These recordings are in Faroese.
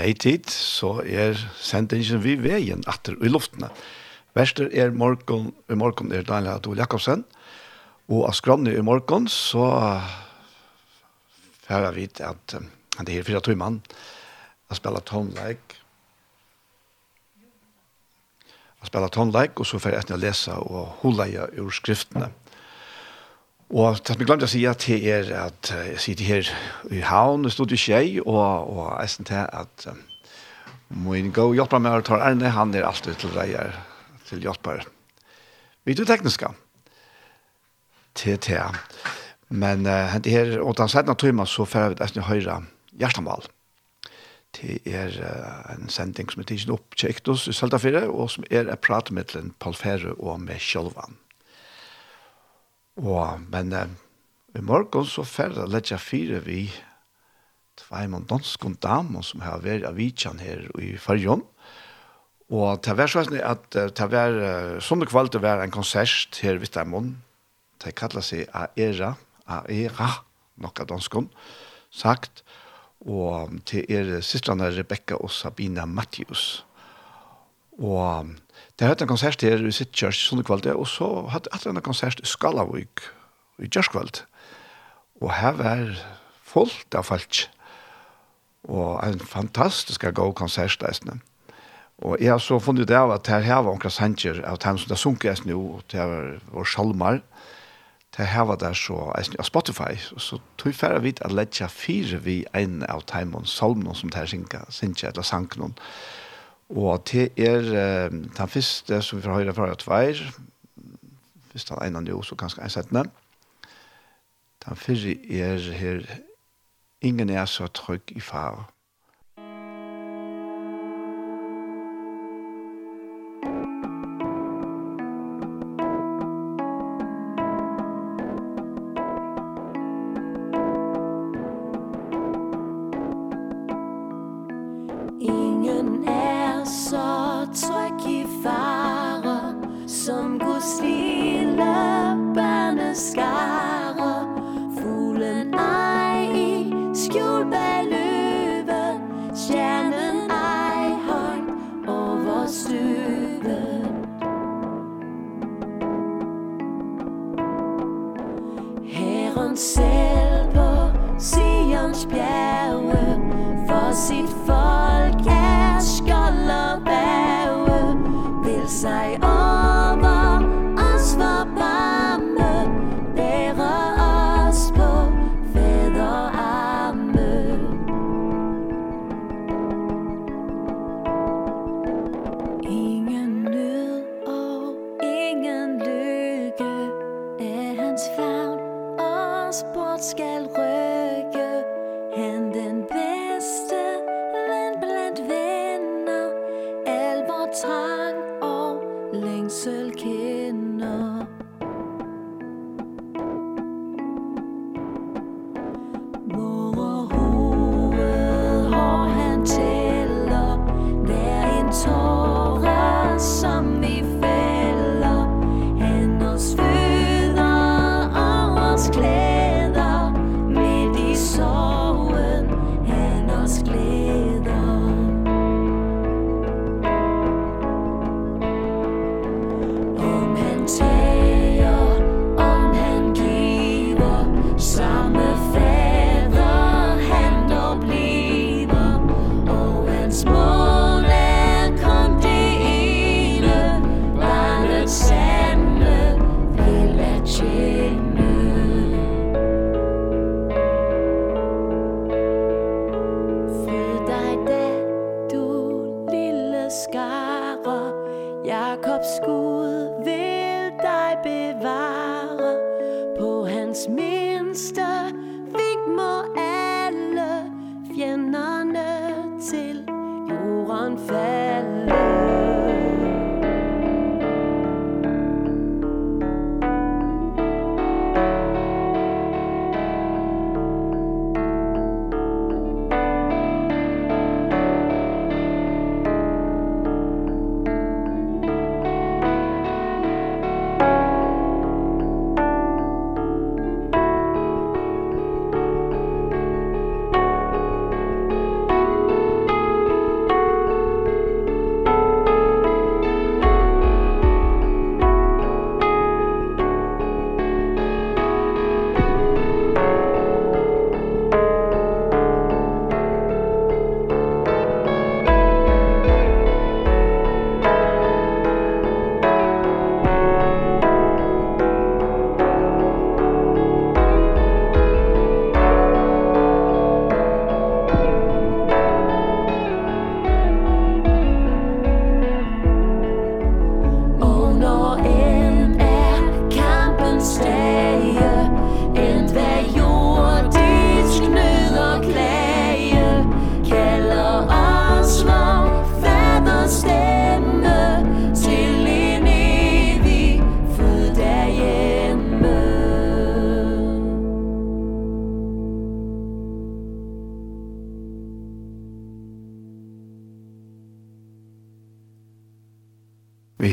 hei tid, så er sendingen vi veien atter i luftene. Verster er morgen, i morgen er Daniel Adol Jakobsen, og av skromne i morgen så får jeg at han er fire mann, jeg spiller tonleik, jeg spiller tonleik, og så får jeg etter å lese og holde jeg ur skriftene. Og det som jeg glemte å si at det er at jeg sitter her i havn, det stod i skjei, og, og jeg synes til at um, min gå og hjelper meg å ta ærne, han er alltid til reier, til hjelper. Vi er tekniske Til det. Men uh, det her, og den sette timen så får jeg nesten høyre hjertemål. Det er uh, en sending som er tidsen opp til Ektos i Søltafire, og som er et pratmiddelen Paul Ferre og med Kjølvann. Og, men eh, i morgen så færre letja fire vi tveim og danskon damer som har vært av vidtjan her i Farjon. Og til hver sånn at det var, sånne det kvalte var en konsert her i Vittamon, det kaller seg Aera, Aera, nokka danskon, sagt, og til er sistrene Rebecca og Sabina Matthews. Og Det har hatt en konsert her i sitt kjørs sånne sunnekvalt, og så hatt en konsert i Skalavik i kjørskvalt. Og her var fullt av folk. Og en fantastisk god konsert der. Og jeg har så funnet det av at her her var omkring sanger av dem som det sunket jeg nå, og det var vår salmer. Det her var der så jeg av Spotify, og så tog jeg vidt at ledja fire vi en av dem og salmen som det her synger, eller sangen. Og det er den første som vi får høre fra tveir, hvis det er en av de også ganske en settende. Den første er her, ingen er så trygg i far.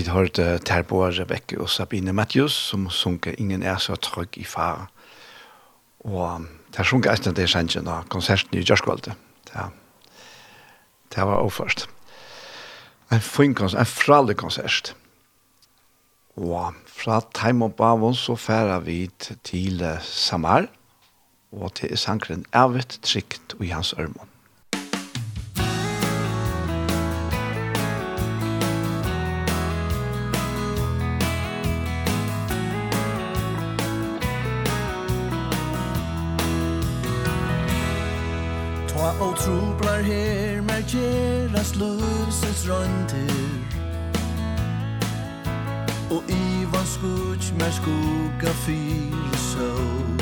vid hørte Terboa Rebecca og Sabine Matthews som sunker Ingen er så trygg i far. Og der sunker etter det sannsyn av konserten i Gjørskvalde. Ja. Det var overførst. En fin konsert, en fralig konsert. Og fra Time of Bavon så færer vi til Samar og til sankren Ervet trygt og Jans hans ørmån. Trublar her mer gjerast lusens røyndir Og i vann skutsk mer skugga fyr sol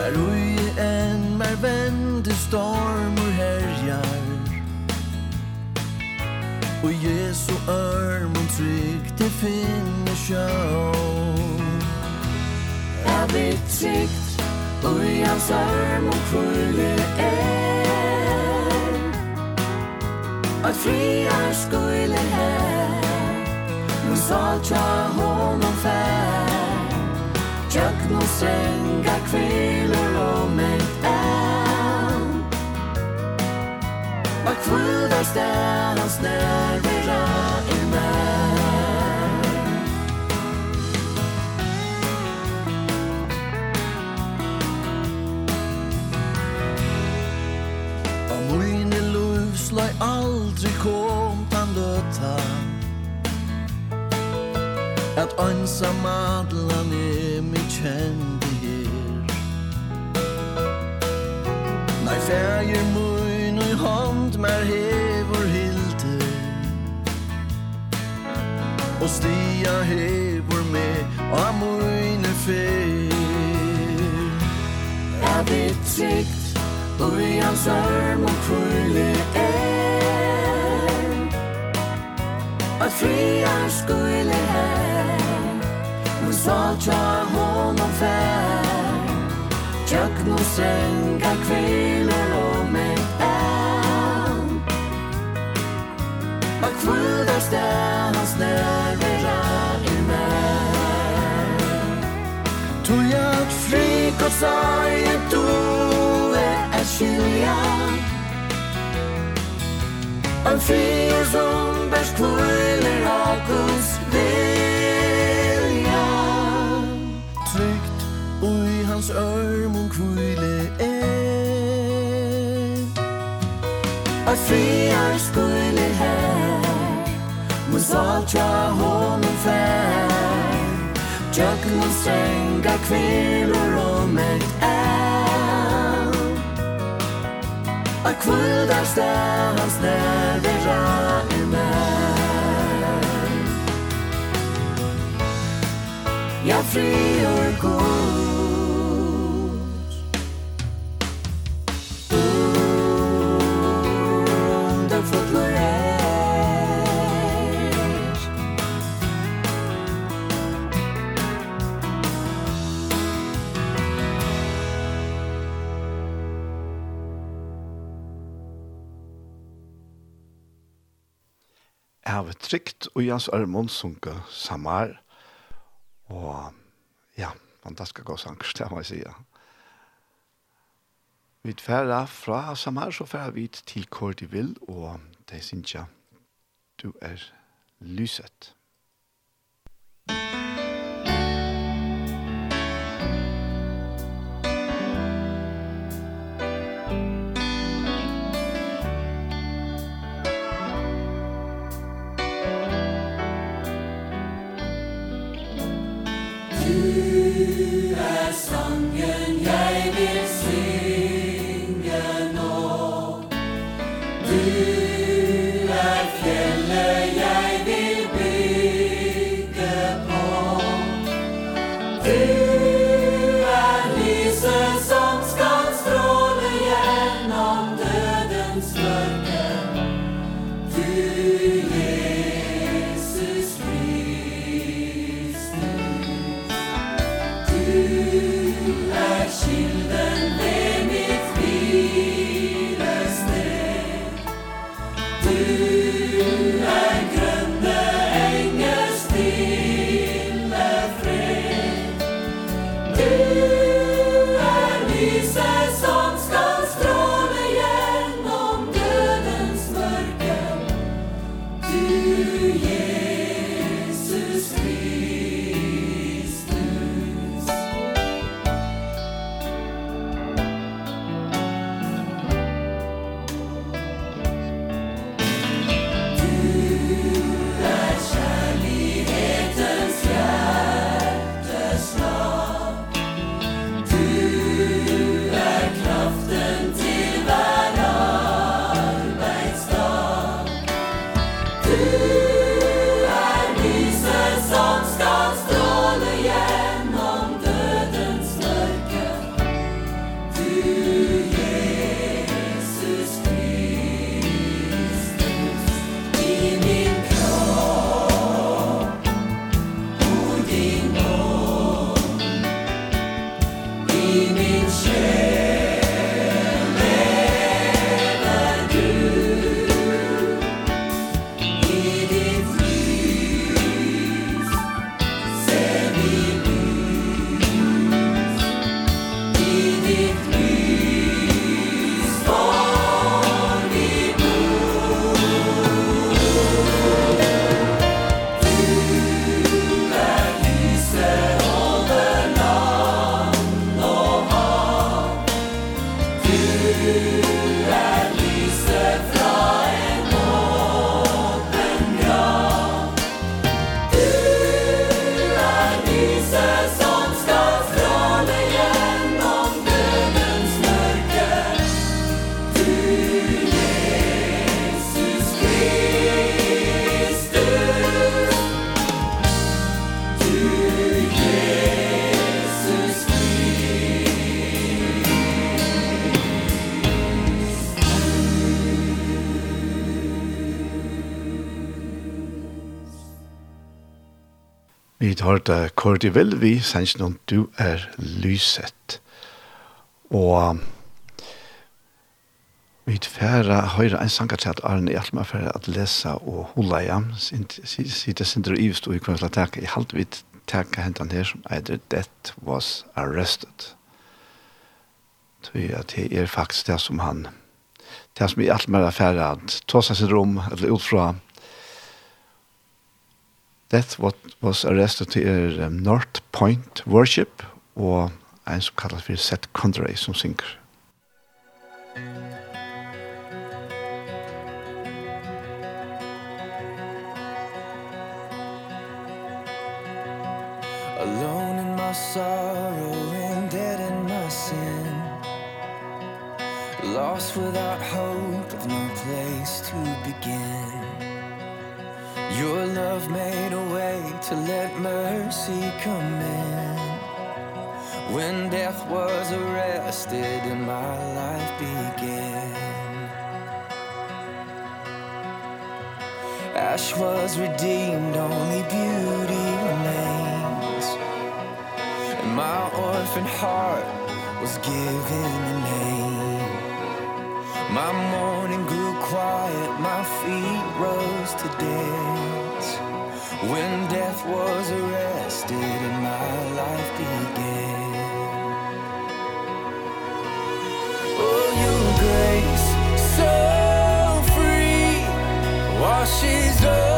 Er ui en mer vende stormur herjar. Og Jesu ørmon trygg til finne sjå. Er vi trygt Uians arm og kvulde er At friar skulle her Nu saltja honom fær. Tjøk no og kviler og om er än Vad er där hans nerver Husløy aldri kom tan løta. At ansa adlan er mi kjendi her. Nei fægir mun og hånd mer hevor hilde. Og stia hevor med av mun fer. Er vi trygg? Börjans arm och kulle är Att friar skulle här Men salt jag honom fär Jag nog sänka kvällor om ett ärn Att kvulda ställas nervera i mig Tog jag frik och sorg ett år att skilja En fyr som bärs kvöler av Guds vilja. Trygt och i hans örmon kvöle är Ein friar skulle här Men saltra honom fär Jökna sänga kvinnor och män A kvöldar stjärnan snävera i mig Jag friår går vi trygt og Jans Armon sunke samar. Og ja, fantastisk god sang, det må jeg si. Vi tverra fra samar, så færa vi til hvor de vil, og det synes jeg, du er lyset. Musikk sangen jeg vil synge Vi tar det hvor de vil vi sanns noen du er lyset. Og vi færre høyre en sanger til at Arne Hjalmar for at lese og hula jam, sitte sindre og ivst og i kvannsla teka i halvvitt teka hentan her som eider Death was arrested. Så at det er faktisk det som han, det som i Hjalmar affære, at ta seg sitt rom, eller utfra, That's what was arrested to er um, North Point Worship og en som kallas for Seth Condray som synger. Alone in my sorrow and dead in my sin Lost without hope of no place to begin Your love made to let mercy come in. When death was arrested and my life began. Ash was redeemed, only beauty remains. And my orphan heart was given a name. My morning grew quiet, my feet rose to dance when death was arrested and my life began. Oh your grace so free washes over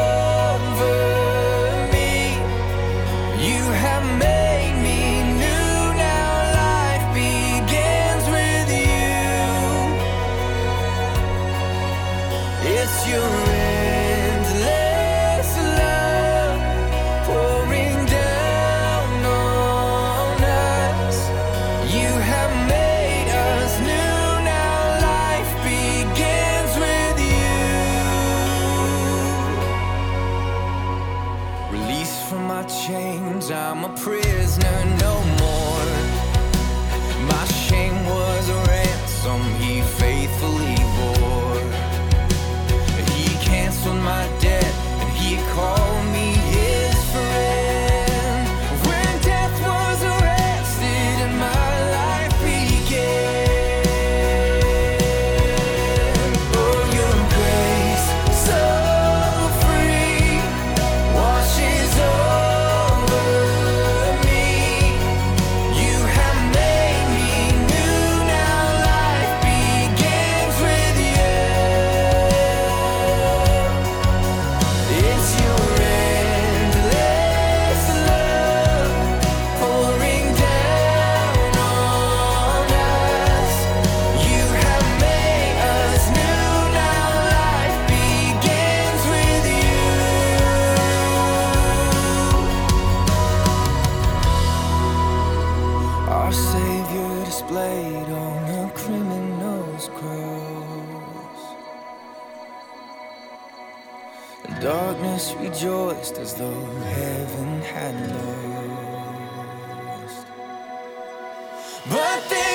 But then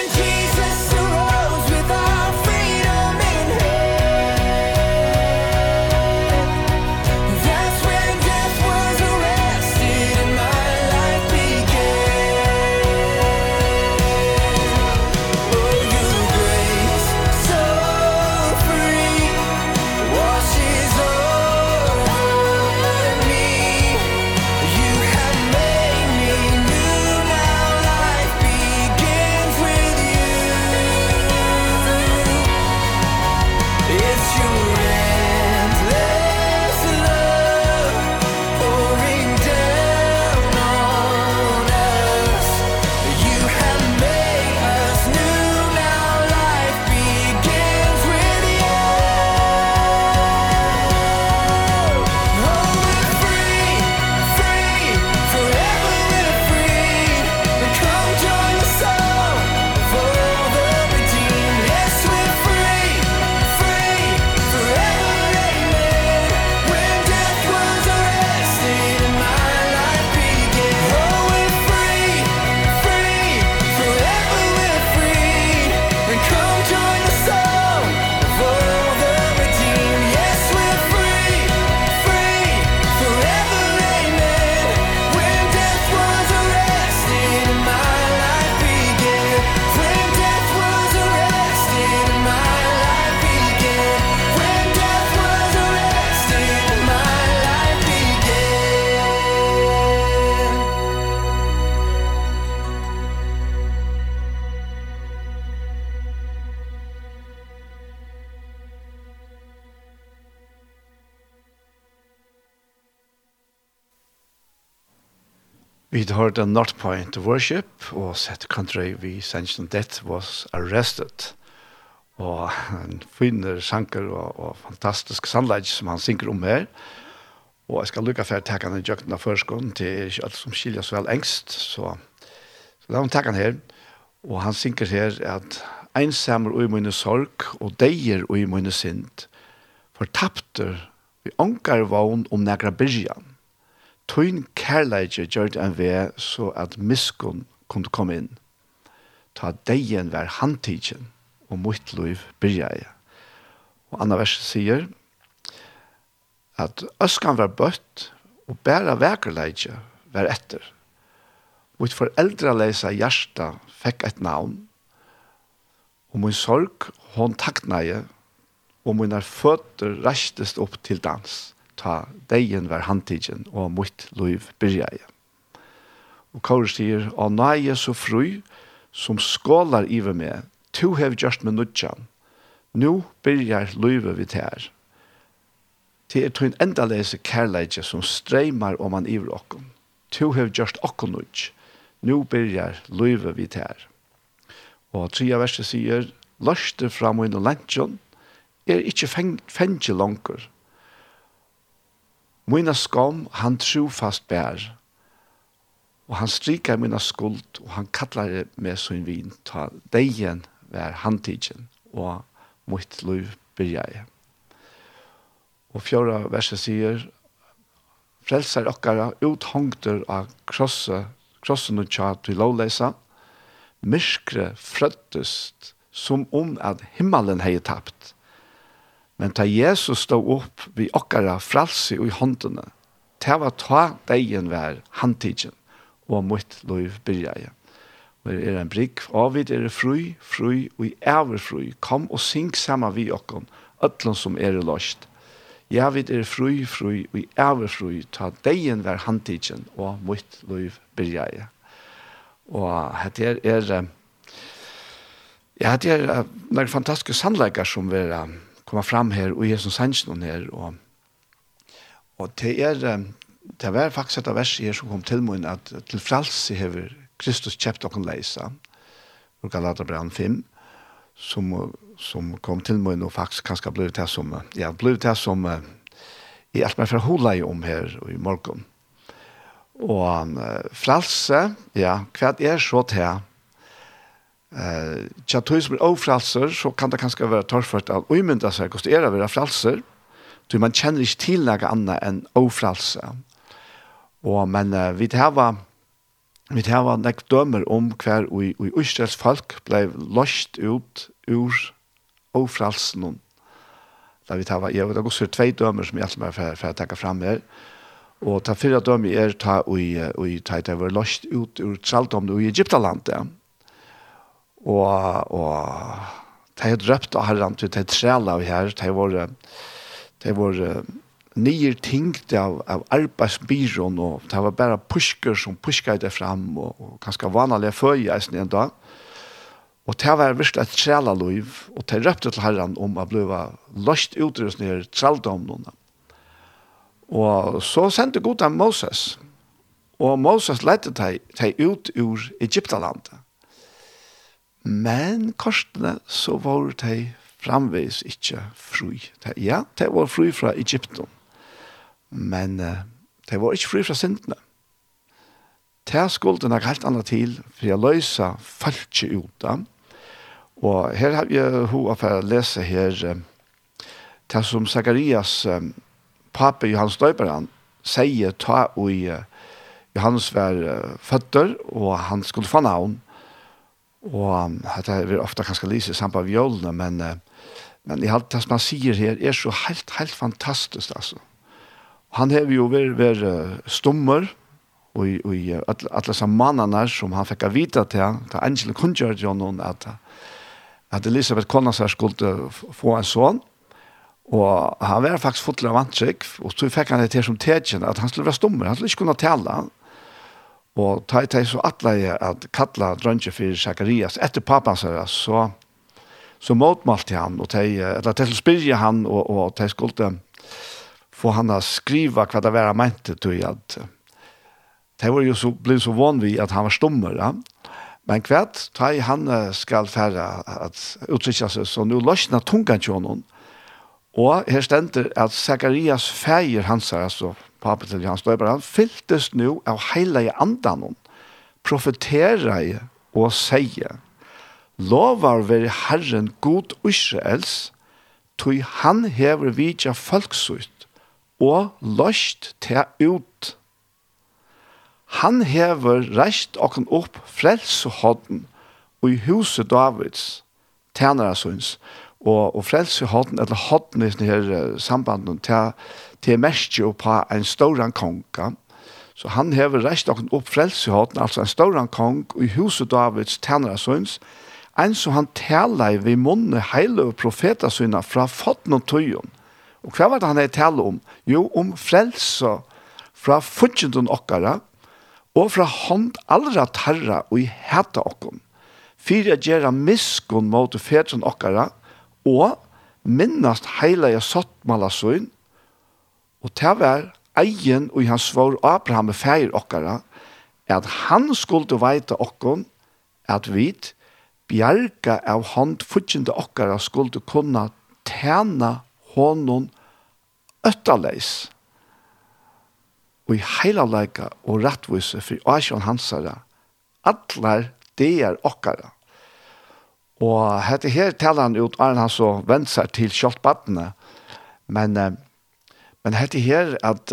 Vi hørte North Point Worship og sett country vi Sanction Death Was Arrested. Og en finner sanker og, og fantastisk sandleid som han synker om her. Og jeg skal lukka for å ta han i jøkken av førskånden til alt som skiljer så vel engst. Så, så la han ta han her. Og han synker her at «Einsamer ui mine sorg og deier ui mine synd, fortapter vi onkar vogn om negra byrjan» Tøyn kærleidje gjør det en ved så at miskun kunne komme inn. Ta deien var handtidjen, og mot liv byrja jeg. Og Anna verset sier at øskan var bøtt, og bæra vekerleidje var etter. Mitt foreldraleisa hjarta fekk et navn, og min sorg hon taknaje, og mine føtter restest opp til dans ta deien var handtidgen og mot liv byrjeie. Og Kaur sier, «Å nei, så fru, som skålar iver med, to hev gjørst med nudjan, nu byrjar livet vi her. Det er tøyn endalese kærleidje som streymar om man iver okkom. To hev gjørst okkom nudj, nu byrjar livet vi her.» Og tria verset sier, «Løste fra min og lentjon, er ikkje fengt fengt langer, Mina skam han trofast bär. Og han strikar mina skuld, og han kallar med sin vin, ta degen vær handtidgen, og mitt liv byrja jeg. Og fjorda verset sier, frelsar okkara uthongter av krosse, krossen og tja til lovleisa, Myskre frøttest som om at himmelen hei tapt, Men ta Jesus stod opp vi okkara fralse i håndene. Ta var ta degen vær handtidjen, og mot byrja i. Og er en brygg, avvid er fru, fru og i ever fru. Kom og syng saman vi okkon, ötlun som er lost. Ja, vi er fru, fru og i ever fru, ta degen vær handtidjen, og mot byrja i. Og hette er, er Ja, det er er, er fantastiske sannlegger som vi er komma fram her og Jesus sanns noen her og, og det er det var faktisk et av vers her som kom til min at til frelse hever Kristus kjøpt och kan leise og Galaterbrann 5 som, som kom til min og faktisk kanskje ble det som ja, ble det som i alt meg fra hola i om her og i morgen og frelse ja, hva er så til Eh, tja tøy som er ofralser, så kan det kanskje være torrført av uimynda seg hvordan det er å være fralser, tøy man kjenner ikke til noe annet enn ofralser. Og, men uh, vi tæva, vi tæva nek dømer om hver og i Østrels folk blei løst ut ur ofralsen. Da vi tæva, jeg vet det er tvei dømer som jeg alltid er for å tenke fram her, og ta fyra dømer er ta og i ta i ta i ta i ta i ta i ta ta ta og, og de har drøpt av herren til de trela av her, de var, de var nye ting av, av arbeidsbyrån, og det var bare pusker som pusket det fram, og, og ganske vanlige føyeisen en dag. Og det var virkelig et trela liv, og de røpte til herren om å bli løst utrustninger treldomnene. Og så sendte Gud av Moses, og Moses lette de, de ut ur Egyptalandet. Men korsene så var de framveis ikke fri. De, ja, de var fri fra Egypten. Men uh, de var ikke fri fra syndene. De skulle nok helt annet til for å løse falske ut. Og her har vi hva for å lese her det som Zacharias pape Johannes Døyberen sier ta og Johannes var føtter og han skulle få navn Og dette vil ofte kanskje lise sammen med violene, men, men i alt det som han sier her er så helt, helt fantastisk, altså. Han har jo vært, vært stummer, og i, og i alle, alle mannene som han fikk vite til, til Angela Kunjar, at, at Elisabeth Konasar skulle få en sånn, Og han var faktisk fotler av antrykk, og så fikk han det til som tegjen, at han skulle være stummer, han skulle ikke kunne tale, Og ta i så atla at kalla drønge for Zacharias etter pappa her, så, så motmalte han, og ta eller til spyrje han, og, og ta skulle få han å skriva hva det var han mente til at det var jo så, ble så vann vi at han var stummer, ja. Men kvært, ta i han skal fære at uttrykja seg, så nå løsna tungan til honom. Og her stender at Zacharias feir hans, altså pappa til Johan Døyber, han fyltes nå av hele andanon, profetera profeterer og sier, lovar veri Herren god Israels, tog han hever vidja folksutt, og løst til ut. Han hever reist okken opp frelsehånden og i huset Davids, tænere syns, og, og frelse hodden, eller hodden i denne sambanden til, til mest jo på en stor konga. Så han hever reist okken opp frelse hodden, altså en stor kong, i huset Davids tjenere sons en som han taler i vi munne heile og profeter fra fotten og tøyen. Og hva var det han er tale om? Jo, om frelse fra fudgjenden okkara, og fra hånd allra tarra og i heta okkom Fyra gjerra miskun mot fedren okkara, og minnast heila ja sottmala sottmalasøyn, og det var egen og hans svar Abraham feir okkara, at han skulle veita okkon at vit bjerga av hånd futsjende okkara skulle kunna tjena honom öttaleis og i heilalleika og rettvise for Asjon Hansara, atlar det er okkara. Og hette her taler han ut, Arne han så vendt seg til kjøltbattene. Men, men hette her at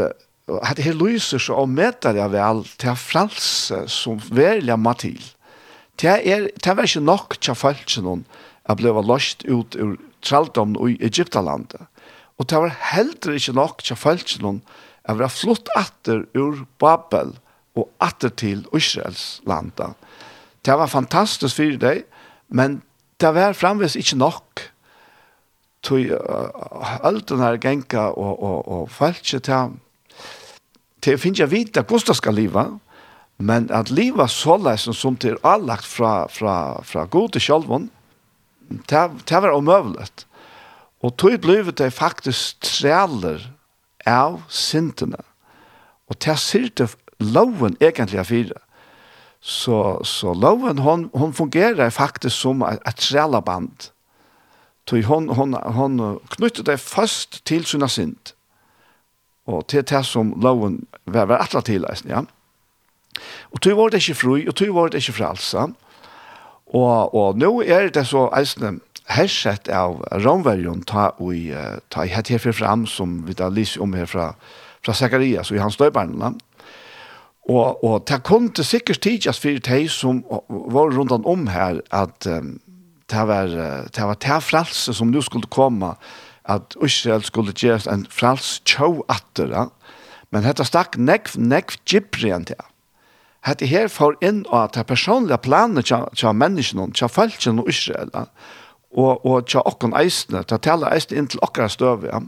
hette her lyser så og møter jeg vel til frelse som verlig må til. Det er, det er ikke nok til følelsen jeg ble løst ut ur traldommen i Egyptalandet. Og det var heller ikke nok til følelsen jeg ble flott atter ur Babel og atter til Israels landet. Det var fantastisk for deg, men det var framvis ikke nok tog alt den her genka og, og, og falske til til finnes jeg vite hvordan det skal leve men at livet så lesen som til allagt fra, fra, fra god til sjølven det, det var omøvlet og tog ble det faktisk trealer av syndene og det sier det loven egentlig av fire Så, så loven, hon, hon fungerar faktiskt som ett trälaband. Så hon, hon, hon knyter det fast till sina synd. Og til det som loven var, var atla til, ja. Og tog var det ikke fri, og tog var det ikke fralsa. Og, og nå er det så eisne hersett av Romverjon ta, og, ta i hett herfra fram, som vi da lyser om her fra, fra Zakarias og i hans døybarnene. Og, og det kom til sikkert tidsast for de som var rundt om her, at um, det var det, var det frelse som nu skulle komme, at Israel skulle gjøre en frels tjå atter. Ja? Men dette stakk nekv, nekv gybrien til. Hette her får inn at det personlige planet til menneskene, til folkene og Israel, ja? og, og til åkken eisene, til å tale eisene inn til åkker støv. Ja?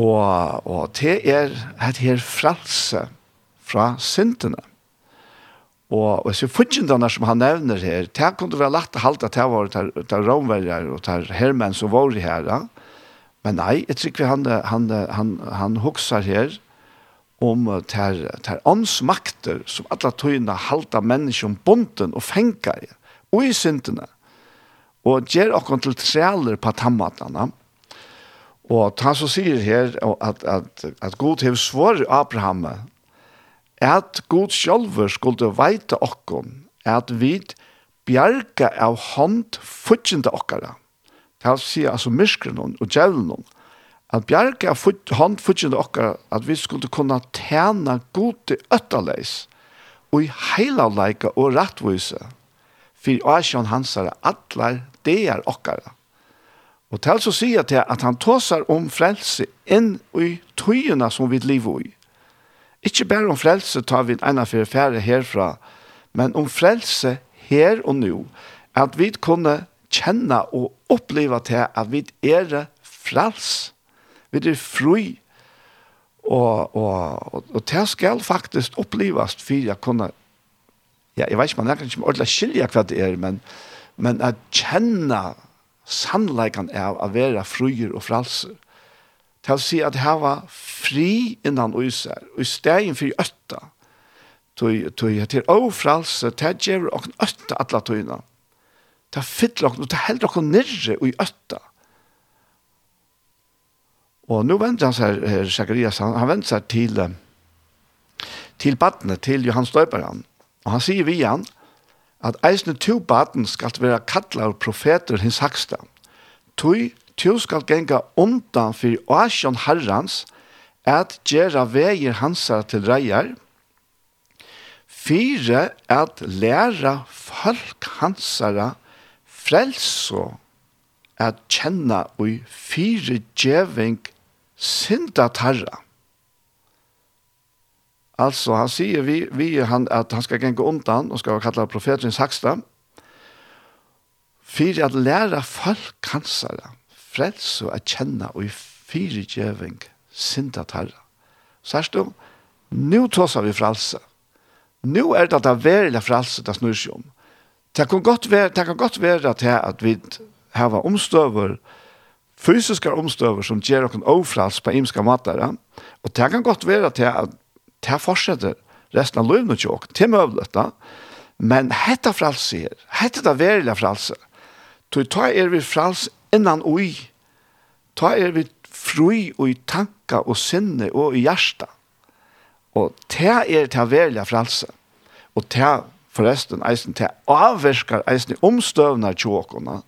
Og, og det er hette her frelse, fra syndene. Og hvis vi fortjentene som han nevner her, det kunne være lagt å halte at det var til romverger og til hermenn som var her. Ja. Men nei, jeg tror ikke han, han, han, han hokser her om ter, ter åndsmakter som alle tøyene halte mennesker om bonden og fenger og i syndene. Og gjør dere til trealer på tammatene. Og han så sier her at, at, at, at God har svår Abraham at god sjálfur skulle veita okkon at vi bjerga av hånd futjende okkara. Det vil si altså myskren og djevlenon. At bjerga av hånd futjende okkara at vi skulle kunna tjena gode öttaleis og i heilavleika og rattvise for Asjan hansare atlar er okkara. Og til så sier til at han tåsar om frelse inn i tøyene som vi lever i Ikke bare om frelse tar vi en av fire herfra, men om frelse her og nå, at vi kunne kjenne og oppleve til at vi er frels. Vi er fri. Og, og, og, og det skal faktisk oppleves for jeg kunne ja, jeg vet ikke, man er kanskje ordentlig skilje hva det er, men, men at kjenne sannleikene av å være fruer og frelser til å si at her var fri innan uiser, og i stegen for øtta, tog, tog til ofralse, til djever og øtta alle atla til å fyller og til å helder og nirre og i øtta. Og nå vender han seg, her, Zacharias, han, han vender seg til, til badene, til Johan Støyperen, Og han sier vi igjen, at eisne to baden skal være kattler profeter hins haksta. Tøy Tu skal genga undan fyrir asjon herrans, at gjerra veier hansar til reier, fire at læra folk hansara frelso at kjenna ui fire djeving syndatarra. Altså, han sier vi, vi han, at han skal genge undan, og skal kalla profetens haksta, fire at læra folk hansara frels og kjenne og i djeving synda tarra. Sørst om, nu tåsar vi frelse. Nu er det det verilige frelse det snur seg om. Det kan godt være, det kan godt være til at vi har omstøver, fysiske omstøver som gjør noen overfrals på imska matere, og det kan godt være til at det fortsetter resten av løvene til åk, til møvlet da, men hette frelse her, hette det verilige frelse, tog ta er vi frals innan ui, ta er vi fri og i tanka og sinne og i hjärsta. Og ta er ta velja fralse. Og ta forresten eisen ta avverskar eisen omstøvnar tjåkona.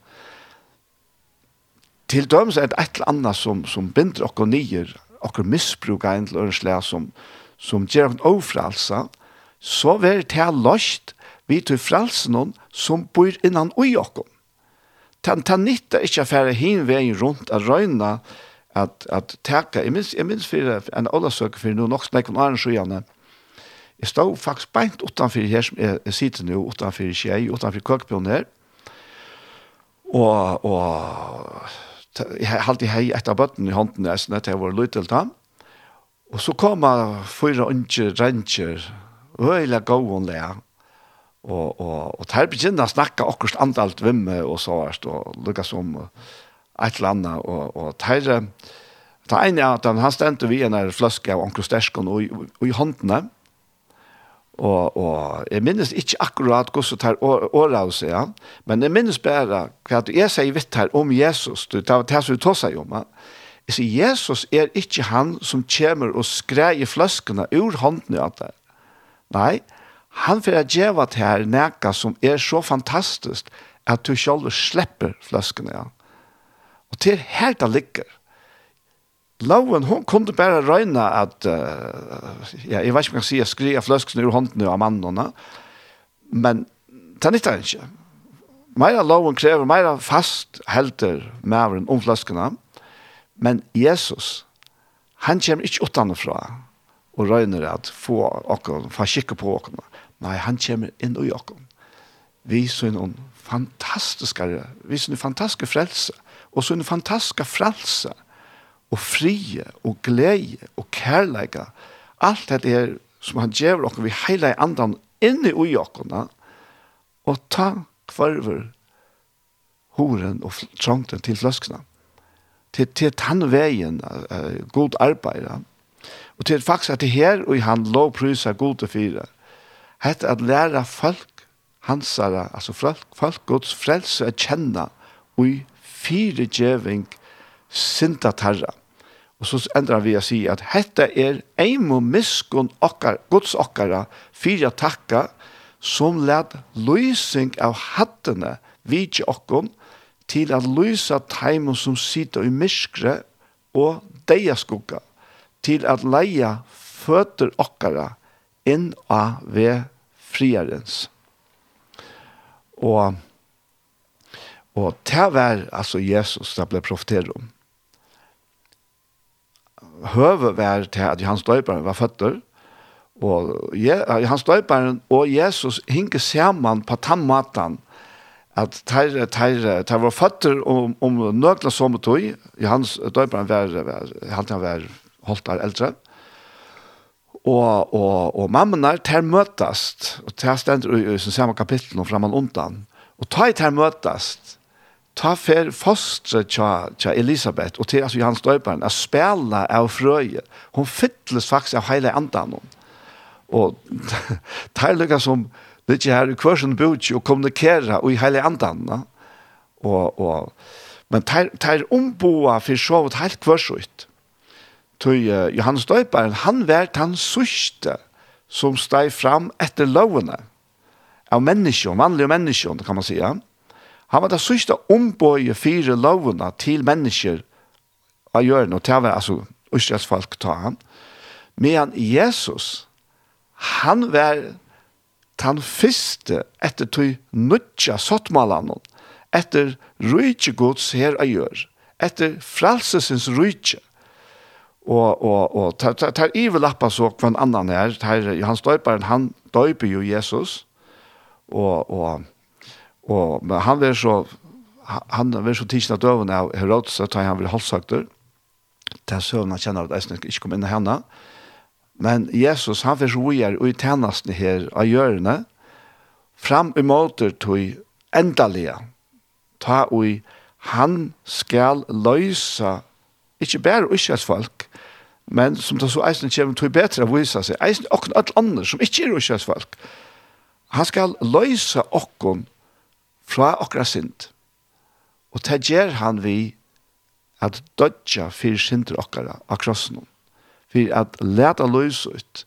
Til dømes er det et eller annet som, som binder okkur nyer, okkur misbruk ein til slag som, som gjør okkur ofralsa, så ver ta løst vi til fralsen som bor innan ui okkur tan tan nytta ikkje affære hin vegin rundt at røyna at at taka eg minns eg minns fyrir en olasøk fyrir no nok snakk om annan sjøane. Jeg stod faktisk beint utanfor her som jeg, jeg sitter nå, utanfor Skjei, utanfor Køkbjørn her. Og, og jeg halte hei etter bøtten i hånden nesten etter jeg var lytel til ham. Og så kom jeg fyra unge rentjer, øyla gåen lær, og og og tær begynna snakka okkurst andalt vimme og så vart og lukka som eit eller anna og og tær ta ein ja at han stendur við einar fløske av onkel Steskon og og i handna og og eg minnist ikkje akkurat kos og tær åra og ja. Men eg minnist bæra kvat eg seier vitt her om Jesus du ta ta så tossa jo man Jeg sier Jesus er ikke han som kommer og skreier fløskene ur hånden av det. Nei, han får jeg gjøre til her neka som er så fantastisk at du selv slipper fløskene igjen. Og til her det ligger. Loven, hun kunne bare røyne at, uh, ja, jeg vet ikke om jeg kan si, jeg av fløskene ur hånden av mannene, men det nytter han ikke. Meira loven krever, meira fast helter maveren om fløskene, men Jesus, han kommer ikke utanfra og røyner at få okken, få kikke på okken. Nei, han kommer inn i okken. Vi så en fantastiske, vi så en fantastiske frelse, og så en noen fantastiske frelse, og frie, og glede, og kærleika. Alt det er som han gjør okken, vi heiler andan inn i okken, og ta kvarver horen og trångten til fløskene. Til, til den veien, uh, god arbeid. Og til faktisk at det her, og han lovpryser god til fire, hette at læra folk hansara, altså folk, folk gods frelse å kjenne ui fire djeving synda tarra. Og så endrar vi å si at hetta er eimo miskun okkar, gods okkara, fire takka, som led lysing av hattene vidje okkon, til at lysa teimen som sitter i myskre og deia skugga, til at leia føtter okkara inn av ved friarens. Og, og det var altså Jesus det ble profeter om. Høve var til at Johannes Døyperen var føtter, og Johannes Døyperen og Jesus hinke sammen på tannmaten, at teire, teire, teire var føtter om, om nøkla som tog, Johannes Døyperen var, var, han var holdt der eldre, og og, og, og mammene ter møtast, og ter stender i, i, som samme kapittel og framan undan, og ta i ter møtast, ta fer fostre tja, tja Elisabeth, og til altså Johannes Døyperen, er spela av frøye, hun fytles faktisk av heile andan hun. Og tar lukka som, det ikke her i kvarsen budje, og kommunikera og i heile andan, og, og, men tar, tar omboa for så vidt helt kvarsutt, Tøy Johannes Døyparen, han var den sørste som steg fram etter lovene av mennesker, vanlige mennesker, kan man si. Han var den sørste ombøye fire lovene til mennesker av hjørnet, og til var altså Østres folk ta han. Men Jesus, han var den første etter tog nødja sottmalene, etter rydtjegods her av gjør, etter frelsesens rydtjegods og og og tar tar, tar ivelappa så kvann annan her tar han Støyparen han døyper jo Jesus. Og og og men han er så han er så tisna døven av Herodes at han vil halshøgter det er søvn han kjenner at eisen ikke kom inn i henne men Jesus han vil roer og tennast ni her av hjørne fram i måter til endelige ta og han skal løysa ikkje bare ikke folk, men som det så eisen kommer til bedre å vise seg, eisen okken alt andre som ikke er ukjøs folk, han skal løse okken fra okra sint. Og det gjør han vi at dødja fyrir sinter okkara av krossen. For at leta løs ut,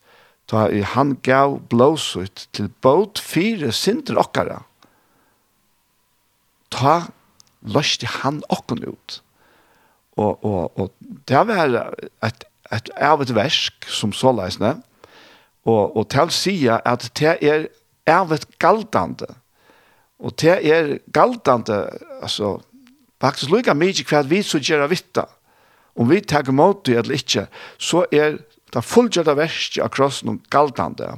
ta i han gav blås ut til båt fire sinter okkara. Ta løste han okken ut. Og, og, og det var et et av et versk som så leisne, og, og til sier at det er av et galtande, og det er galtande, altså, faktisk lukka mykje hva vi så gjør vitta, om vi tar imot det eller ikke, så er det fullgjørte verset av krossen og galtande,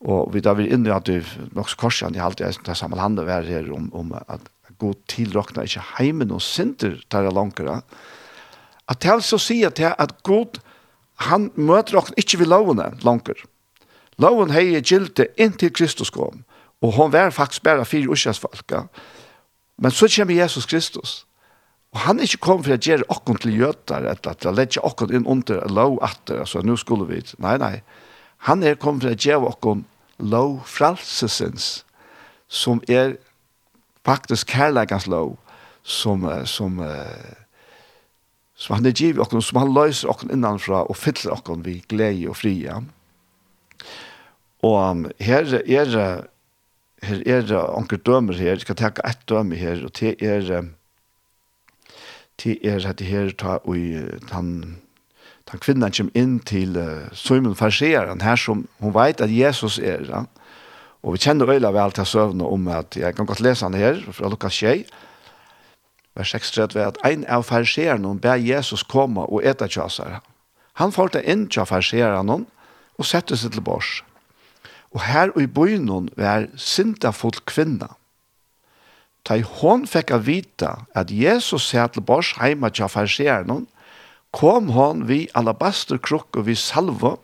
og vi da vil inne at du nok så korsen, jeg alltid er sammenhandet her om, om at god tilrokna ikke heimen og sinter tar jeg langere, At det er så sier til at Gud, han møter oss ikke ved lovene langer. Loven heier gilte inntil Kristus kom, og hon var faktisk bare fire uskjøsfolka. Men så kommer Jesus Kristus, og han er ikke kommet for å gjøre oss til gjøter, eller at å legge oss inn under lov atter, altså nå skulle vi, nei, nei. Han er kommet for å gjøre oss lov fralsesens, som er faktisk kærleggans lov, som, som uh, som han er giv okken, som han løyser okken innanfra og fyller okken vi glede og fria. Og her er her er det onker dømer her, jeg skal teka ett dømer her, og det er til er at det her ta og han han kvinnan kom inn til uh, Simon Farseeren, her som hun vet at Jesus er. Ja? Og vi kjenner øyla vel til søvn om at, jeg kan godt lese han her, fra Lukas 6, vers 6 er at ein av farseerne ber Jesus komme og eta kjøsere. Han får det inn til farseerne og sette seg til bors. Og her og i byen var folk kvinna. Da hon fikk av vita at Jesus sette til bors hjemme til farseerne, kom hon vi alabasterkrukk og vi salvo,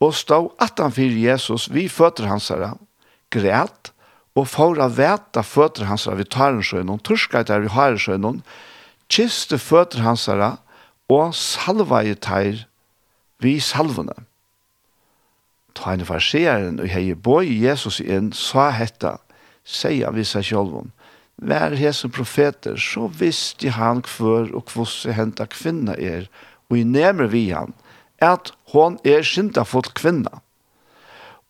og stå atan fyrir Jesus vi føtter hans herre, græt og for å vete føtter hans av vitarensjøen, og turska etter vitarensjøen, kiste føtter hans og salva i teir vi salvene. Ta en farseeren og hei boi Jesus inn, sa hetta, seia vi seg sjølvun, vær hese profeter, så visste han kvør og kvosse henta kvinna er, og i nemer vi han, at hon er syndafull kvinna.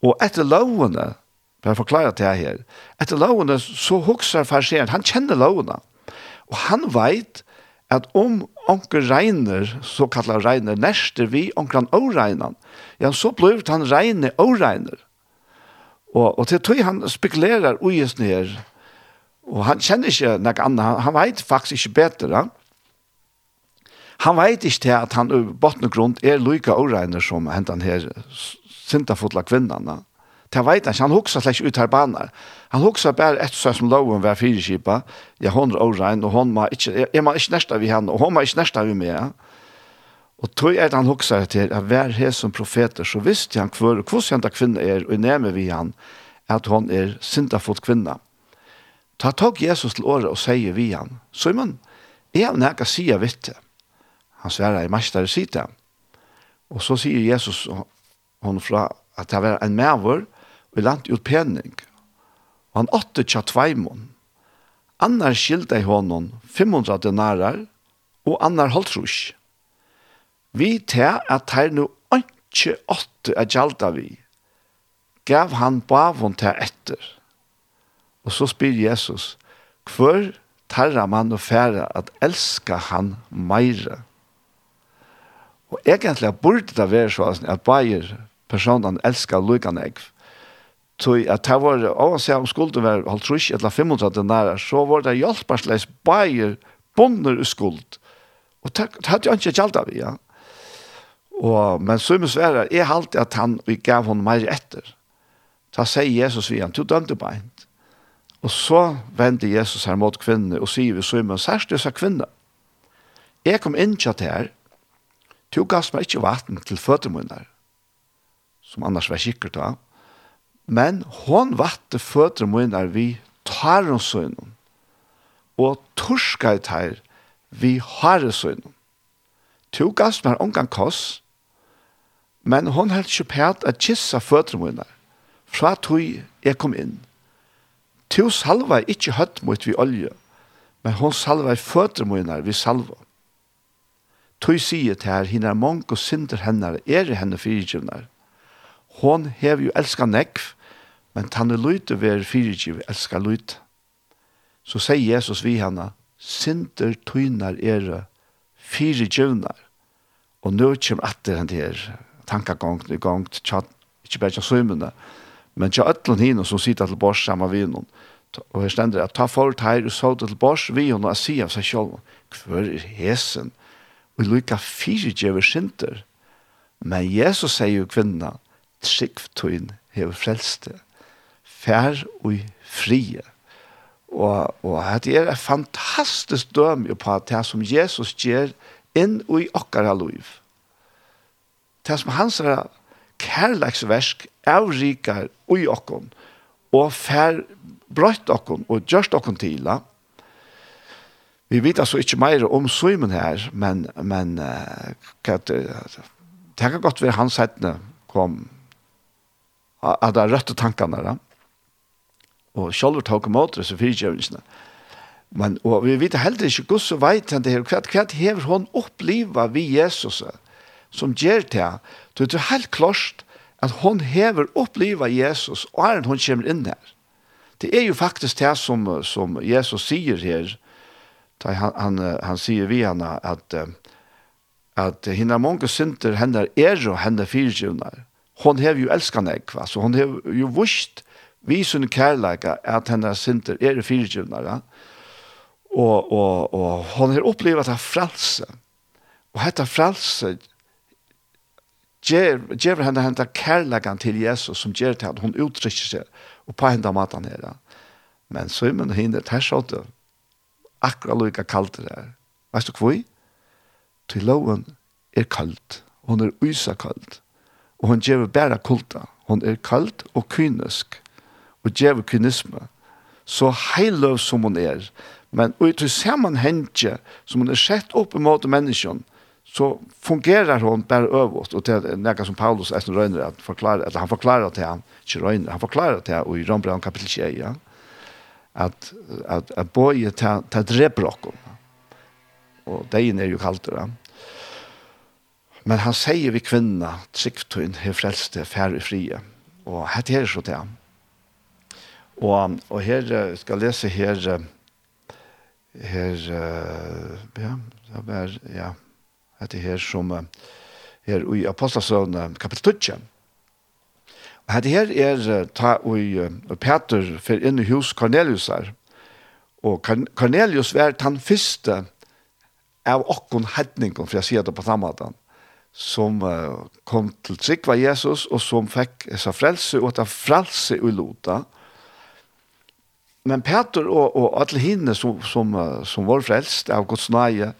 Og etter lovene, Bare forklare det her. Etter lovene så hokser farseren, han kjenner lovene. Og han vet at om onker regner, så kallar regner, nærste vi onker han åregner, ja, så blir han regner åregner. Og, og til tog han spekulerer uges ned, og han kjenner ikke noe annet, han vet faktisk ikke bedre. Han vet ikke til at han i botten og grunn er lykke åregner som hentan her sintafotla kvinnerne. Det vet han ikke, han hokser slett ut her baner. Han hokser bare etter seg som loven var fyrirskipa, ja, hon er årein, og hun må ikke, jeg, jeg må ikke nærsta vi henne, og hun må ikke nærsta vi med. Og tog er han hokser til, at hver her som profeter, så visste han hvor, hvordan henne kvinne er, og nærmer vi han, at hun er sindafot kvinna. Ta tog Jesus til året og sier vi han, Simon, jeg har nækka sida vitte. Han sverar i mestare sida. Og så sier Jesus hon fra at det var en mævur, vi lant ut pening. Og han åtte tja tveimon. Annar skilde i honom 500 denarar og annar holdtrus. Vi te at her nu ikke åtte er gjalda vi. Gav han bavon til etter. Og så spyr Jesus, hvor tarra man og færa at elska han meire. Og egentlig burde det være sånn at bare personen elsker lukkane ekv. Så at det var, og å se om skulden var halvtrus eller 500 denarer, så var det hjelpersleis bæger bonner skuld. Og det hadde jeg ikke gjaldt av, ja. Og, men så må svære, jeg halte at han gav henne mer etter. Da sier Jesus vi han, du dømte beint. Og så vendte Jesus her mot kvinnene og sier vi så må særst disse kvinner. Jeg kom inn til her, du gav meg ikke vatten til føtermunner, som annars var sikkert av. Men hon vatte føtter munnar vi tar hon søgnen, og torskar teir vi har søgnen. To gavst meg omgang koss, men hon held ikke pæt at kissa føtter munnar, fra tog jeg kom inn. To salva ikkje høtt mot vi olje, men hon salva i føtter munnar vi salva. Tog sier til her, hinner mong og synder hennar, er henne fyrtjevnar. Hon hev jo elska nekv, Men tanne er ver fyrtjiv, elska løyte. Så sier Jesus vi henne, synder tøynar ere, fyrtjivnar, og nå kommer atter han her, tankagongt, i gongt, ikke bare til søymene, men til øtlen henne som sitter til bors sammen vi henne. Og her stender at ta fort her og så til bors, vi henne og sier av seg selv, hver er hesen? Og lykka djever sinter, Men Jesus sier jo kvinna, trygg tøyn hever frelste fær og frie. Og, og det er et fantastisk døm på det som Jesus gjør inn i okkara liv. Det som hans er kærleksversk avrikar i okkon og fær brøtt okkon og gjørst okkon til. Vi vet altså ikke mer om søymen her, men, men uh, det, det kan godt være hans hettene kom at det er røtte tankene der og selv tok imot oss og fyrtjøvningene. Men, og vi vet heller ikke hvordan så vet han det her, hva, hva hever hun opplivet vi Jesus som gjør til Så det er helt klart at hun hever oppliva Jesus og er hun kommer inn her. Det er jo faktisk det som, som Jesus sier her, da han, han, han sier vi henne at, at henne mange synder henne er og henne fyrtjøvner. Hon hever jo elsket henne, så hon hever jo vust vi sin kærleika at hennar synder er fyrtjuvnare, og, og, og hon har opplevd at fralse, og hetta fralse gjev henne henne kærleikan til Jesus som gjør til at hon uttrykker seg og på henne matan her. Men så er man hinner tersåte akkurat lukka kaldt det her. Veist du hva? Til loven er kaldt. Hon er ysa kaldt. Og hun gjør bæra kulta. Hon er kaldt og kynisk og djeve kynisme. Så heiløv som hun er, men og i sammenhenge som hun er sett opp imot menneskene, så fungerar hon bara överst och det är något som Paulus är röjner att förklara eller han förklarar till han inte röjner han förklarar till och i Rombrand kapitel 3 ja att att att boje ta ta drepbrock och det är ju kallt det men han säger vi kvinna tryckt hon är frälste i fria och här är så till han Og, og her skal jeg lese her, her, ja, det var, ja, dette her som, her i Apostelsøvn, kapittel 12. Og det her er ta og, og Peter for inn i hus Cornelius her. Og Cornelius var den første av okkon hedningen, for jeg sier det på samme måte, som kom til trygg var Jesus, og som fikk seg frelse, og at frelse i Lota, og men Peter och och alla hinne som som som var frälst av Guds nåde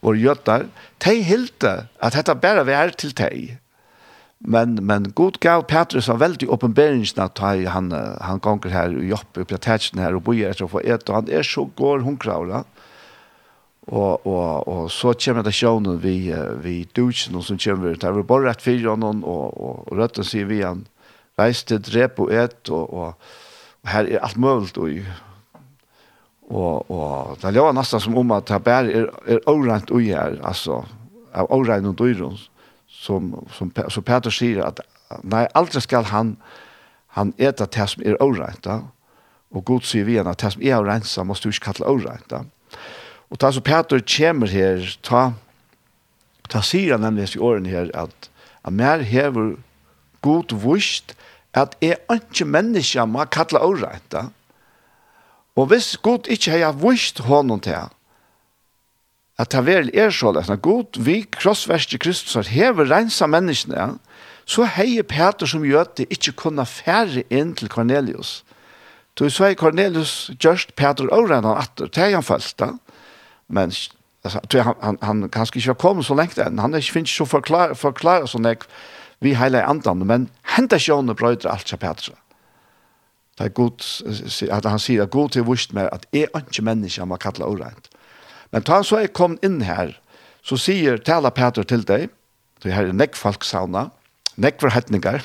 var gjøttar, de hilde att dette bare var till de. men men god gav Petrus en veldig uppenbarelse at han han gånger här och jobber på tätchen här och bojer så får ett og han är så går hon kraula och och och så kommer det sjånen vi vi duschen och så kommer det där bara rätt för honom och och rötten ser vi han reiste drepo ett og, och her er alt mulig og og og det låg nesten som om at det bare er er orent och her altså av orent og dyron som som så Peter sier at nei aldrig skal han han äta det som er orent da. Og Gud sier vi at det som er orent så måste du ikke kalle orent da. Og da så Peter kommer her ta ta sier han nemlig i årene her at at mer hever god vurst at er ikke menneske må kalla året da. Og hvis Gud ikke har vist hånden til at det vel er så løsne, Gud vi krossverste Kristus hever rensa menneskene, så heier Peter som gjør det ikke kunne færre inn til Cornelius. Så så er Cornelius just Peter året han atter, det er han følt da. Men altså, han, han, han kanskje ikke har kommet så lengt enn, han er ikke finnes så forklare, forklare så jeg, vi heila andan, men henta sjóna brøyder alt seg Petra. Det er gott at han sier at god til vust med at er anki menneske man kallar orent. Men ta så jeg kom inn her, så sier tala Petra til deg, det her er nekk folksauna, nekk forhetningar,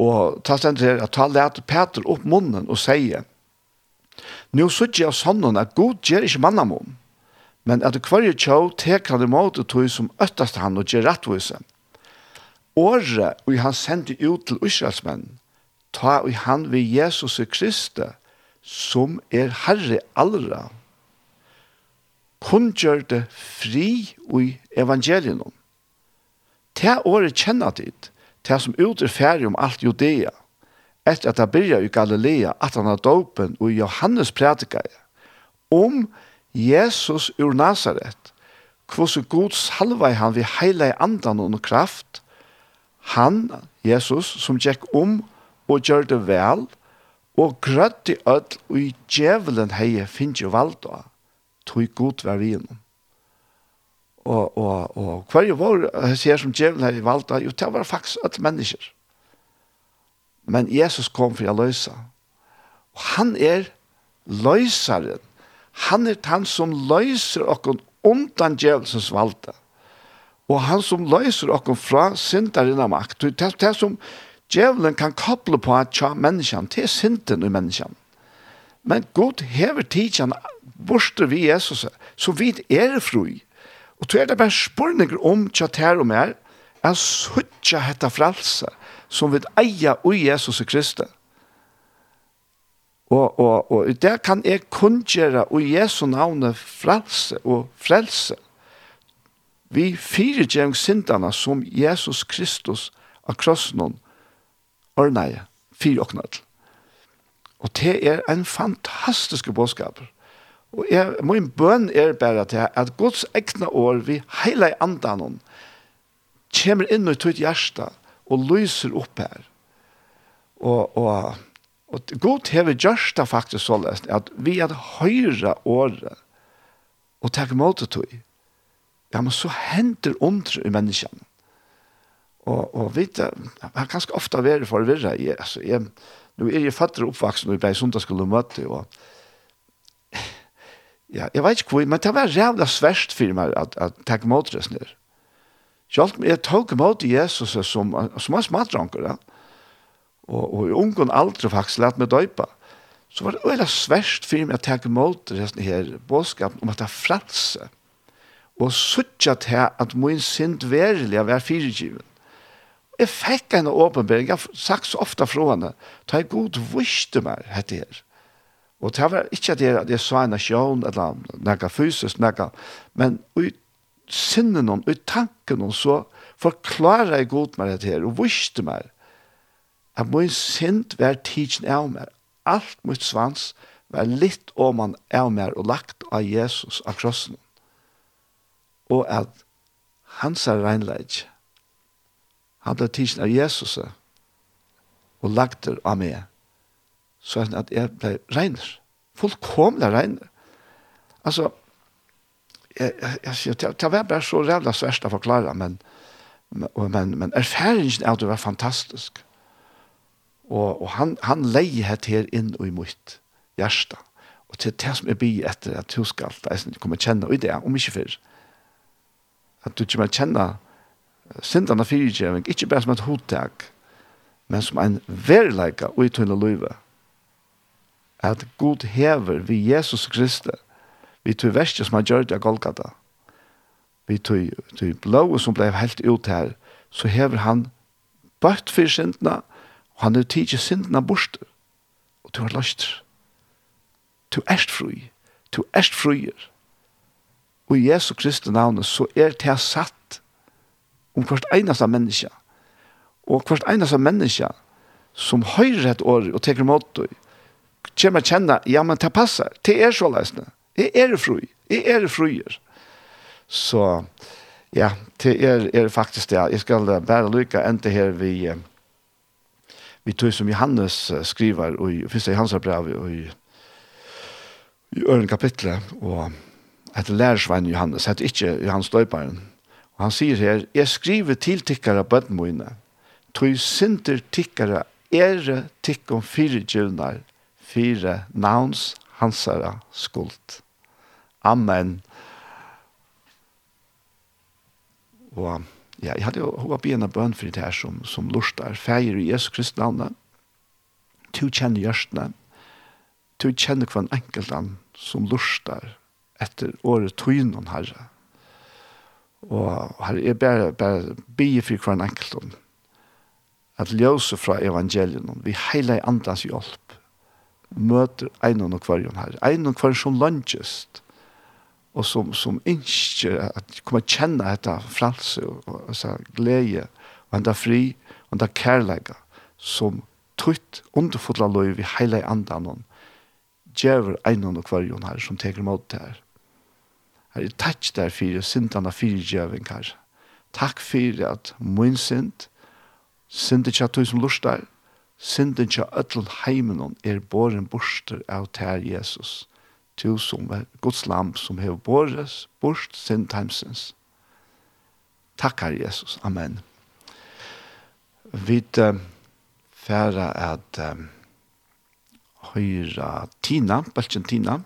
og ta stendt her at ta lete Petra opp munnen og sier, Nå sitter jeg sånn at god gjør ikke mannamom, men at hver tjå teker han imot og tog som øttast han og gjør rettvise. Åre, og han sendte ut til Israelsmenn, ta og han ved Jesus Kristi, som er Herre allra, kunngjør det fri i evangelium. Ta året kjenner dit, ta som ut er ferdig om alt Judea, etter at han byrja i Galilea, at han har dopen og Johannes prædikar, om Jesus ur Nazaret, hvordan god salva han ved heila i andan og kraft, Han, Jesus, som gikk om og gjør det vel, og grøtt i ødel og i djevelen heie finnes jo valgt av, tog god vær vi innom. Og, og, og hver jo var, jeg ser som djevelen heie valgt av, jo, det var faktisk ødel mennesker. Men Jesus kom for å løse. Og han er løseren. Han er han som løser okken undan djevelens valgte. Og han som løser okken fra synderen av makt, det er det som djevelen kan koble på at tja menneskene, til synden i menneskene. Men Gud hever tidsene borster vi Jesus, så vidt er det fri. Og det er det bare spørninger om tja ter og mer, er suttja hetta fralse, som vi eier i Jesus Kristi. Og, og, og det kan jeg kunngjøre i Jesu navne frelse og frelse. Vi fire gjeng sindana som Jesus Kristus av krossen ordneie, fire åknad. Og det er en fantastisk bådskap. Og jeg, min bøn er bare til at Guds egne år vi heile i andan kommer inn i tøyt hjärsta og lyser opp her. Og, og, og Gud hever hjärsta faktisk så lest at vi er høyre året og takk måte tøyt Ja, men så henter ondre i menneskene. Og, og vet du, jeg har ganske ofte vært for å være, jeg, altså, jeg, nå er jeg fattere oppvaksen, og jeg ble i sundagsskole og møte, og ja, jeg vet ikke hvor, men det var rævlig sverst for meg at, at takk mot det snir. Selv om jeg tok mot Jesus som, som en smadranker, ja. og, og i ungen aldri faktisk lett meg døypa, så var det veldig sverst for meg at takk mot det her bådskapen om at det er frelse og suttja til at min synd verilig er vær fyrirgiven. Jeg fikk en åpenbering, jeg har sagt så ofte fra henne, ta jeg god viste meg dette her. Og det var ikke det at jeg sa en sjøen, eller noe fysisk, noe, men i sinnen og i tanken og så forklarer jeg god meg dette her, og viste meg at min synd var tidsen av meg. Alt mot svans var litt om han av meg og lagt av Jesus av krossen og at hans er regnleid Han ble tidsen av Jesus og lagt det av meg. Så at jeg ble regner. Fullkomlig regner. Altså, jeg, jeg, jeg sier, det var bare så rævla sverst å forklare, men, men, men erfaringen av det var fantastisk. Og, og han, han leier het her inn og i mitt hjerte. Og til det som jeg blir etter at du skal, komme kommer kjenne i det, om ikke før at du ikke må kjenne syndene fyrtjøving, ikke bare som et hodtak, men som en verleika og i tunne løyve. At god hever vi Jesus Kristus, vi tog verste som han gjør det av Golgata, vi tog, tog blå som ble helt ut her, så hever han bøtt for syndene, og han er tidlig syndene bort, og du har løst. Du erst fri, du erst frier og i Jesu Kristi navnet så er det satt om hvert eneste menneske. Og hvert eneste menneske som høyrer et år og teker mot deg, kommer å kjenne, ja, men det passer, det er så løsende. Jeg er fri, jeg er frier. Så, ja, det er, er faktisk det. Jeg skal bare lykke enda her vi, vi tog som Johannes skriver, og i første Johannes brev, og i, i øren kapitlet, og etter lærersvein Johannes, etter ikke Johannes Døyparen. Og han sier her, jeg skriver til tikkere bøtten mine, tog synder tikkere ere tikkum fire djurnar, fire navns hansara skuld. Amen. Og ja, jeg hadde jo hva bjena bøn for det her som, som lustar, feir i Jesu Kristi navnet, to kjenner hjørstene, to kjenner hver enkelt han som lustar, etter året tøynen herre. Og herre, jeg bare, bare bier for hver enkelt om at ljøse fra evangelien vi heile i andras hjelp møter en og hver her. En og hver som lønnsest og som, som ønsker at kommer kjenne dette fralse, og så glede og enda fri og enda kærlegge som trutt underfotla løy vi heile andan og djever en og kvarjon her som teker mot det her. Her er takk der for sintene for djøven, her. Takk fyrir at mun sint, sintet tja tui som lustar, der, tja ikke heimenon heimen er boren borster av ter Jesus. Tu som er Guds lam som hev båres, borst sint heimsins. Takk her Jesus, Amen. Vi uh, færa at uh, høyra Tina, Belgen Tina,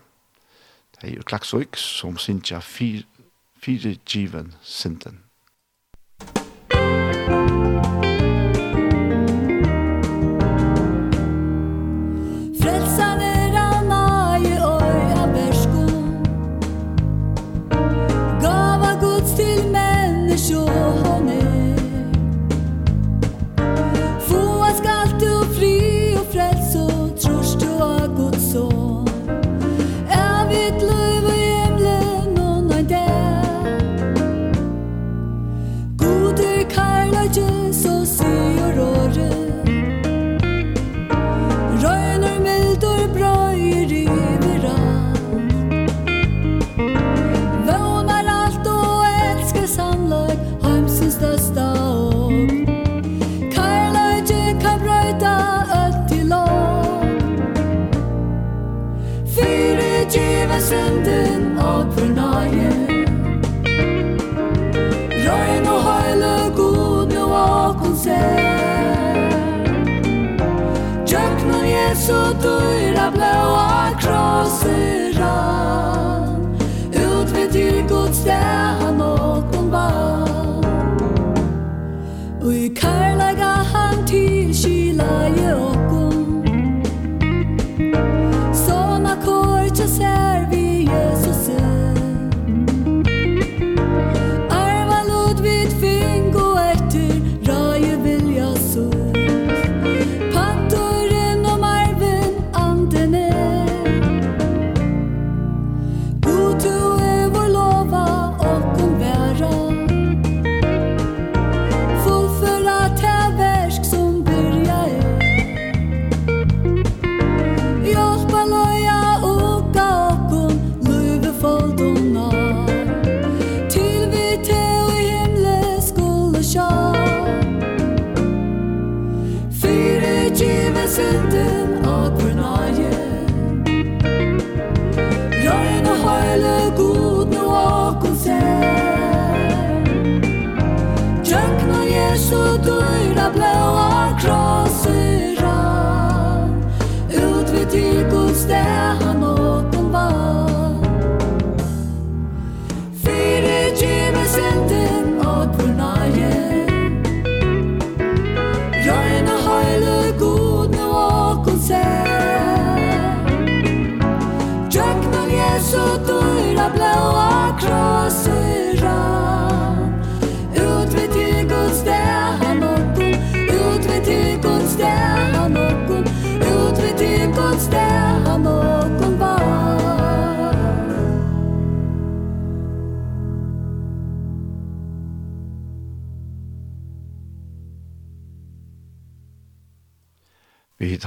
Det er jo klaksøyk som synes jeg fire given synden.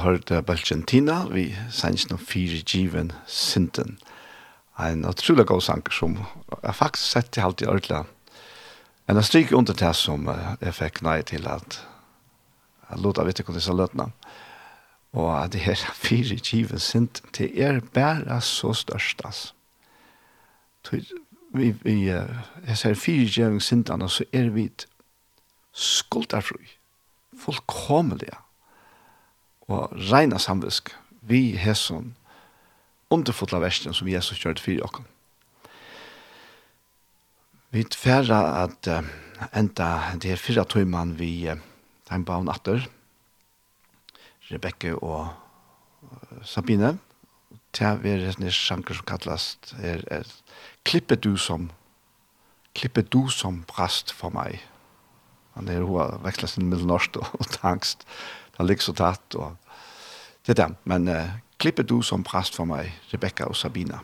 hørte Belgentina, vi sannsyn noen fire given synden. En utrolig god sang som jeg faktisk sett til alt i ordentlig. En av stryk under det som jeg fikk nei til at jeg lot av ikke hvordan disse løtene. Og at det her fire given synden til er bare så størst, altså. Vi, vi, jeg ser fire given synden, og så er vi skuldafrøy, fullkomlige, og reina samvisk vi hesson underfotla versen som Jesus gjør det for oss. Vi tverra at uh, enda det er fyrra tøyman vi uh, den baun natter, Rebecca og uh, Sabine. Til vi er en sjanker som kallast er, er klippe du som klippe du som brast for meg. Han er hun har vekslet sin middelnorsk og, og tangst han ligger så tatt, og det er det. Men uh, klippet du som präst for meg, Rebecca og Sabina.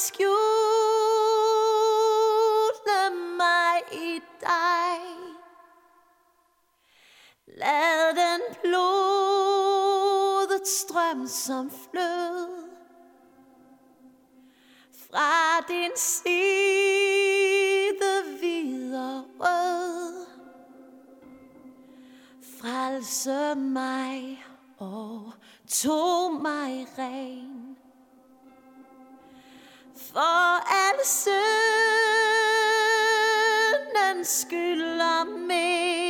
skjule meg i deg Lad den blodet strøm som flød. Fra din side videre rød. Frelse mig og tog mig ren. For alle syndens skylder mig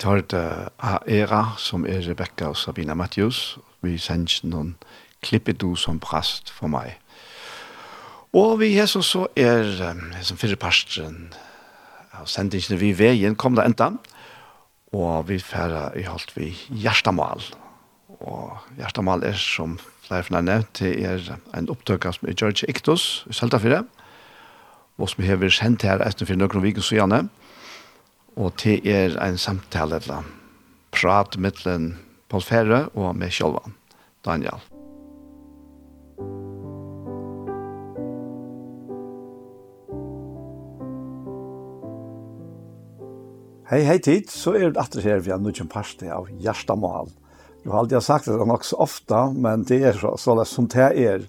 vidt av Era, som er Rebecca og Sabina Matthews. Vi sendte noen klippet du som prast for meg. Og vi er så er som fyrre parstren av sendingene vi veien kom det enda. Og vi færre i holdt vi hjertemål. Og hjertemål er som flere fra nevnt, det er en opptøk som er George Iktos, i Søltafire, Og som vi sendt her etter for noen viker så gjerne og det er en samtale eller prat mittlen Paul Ferre og med Kjolvan, Daniel. Hei, hei tid, så er det atter her vi har nødt parste av Gjerstamal. Jeg har alltid sagt det nok så ofte, men det er så, så det som det er.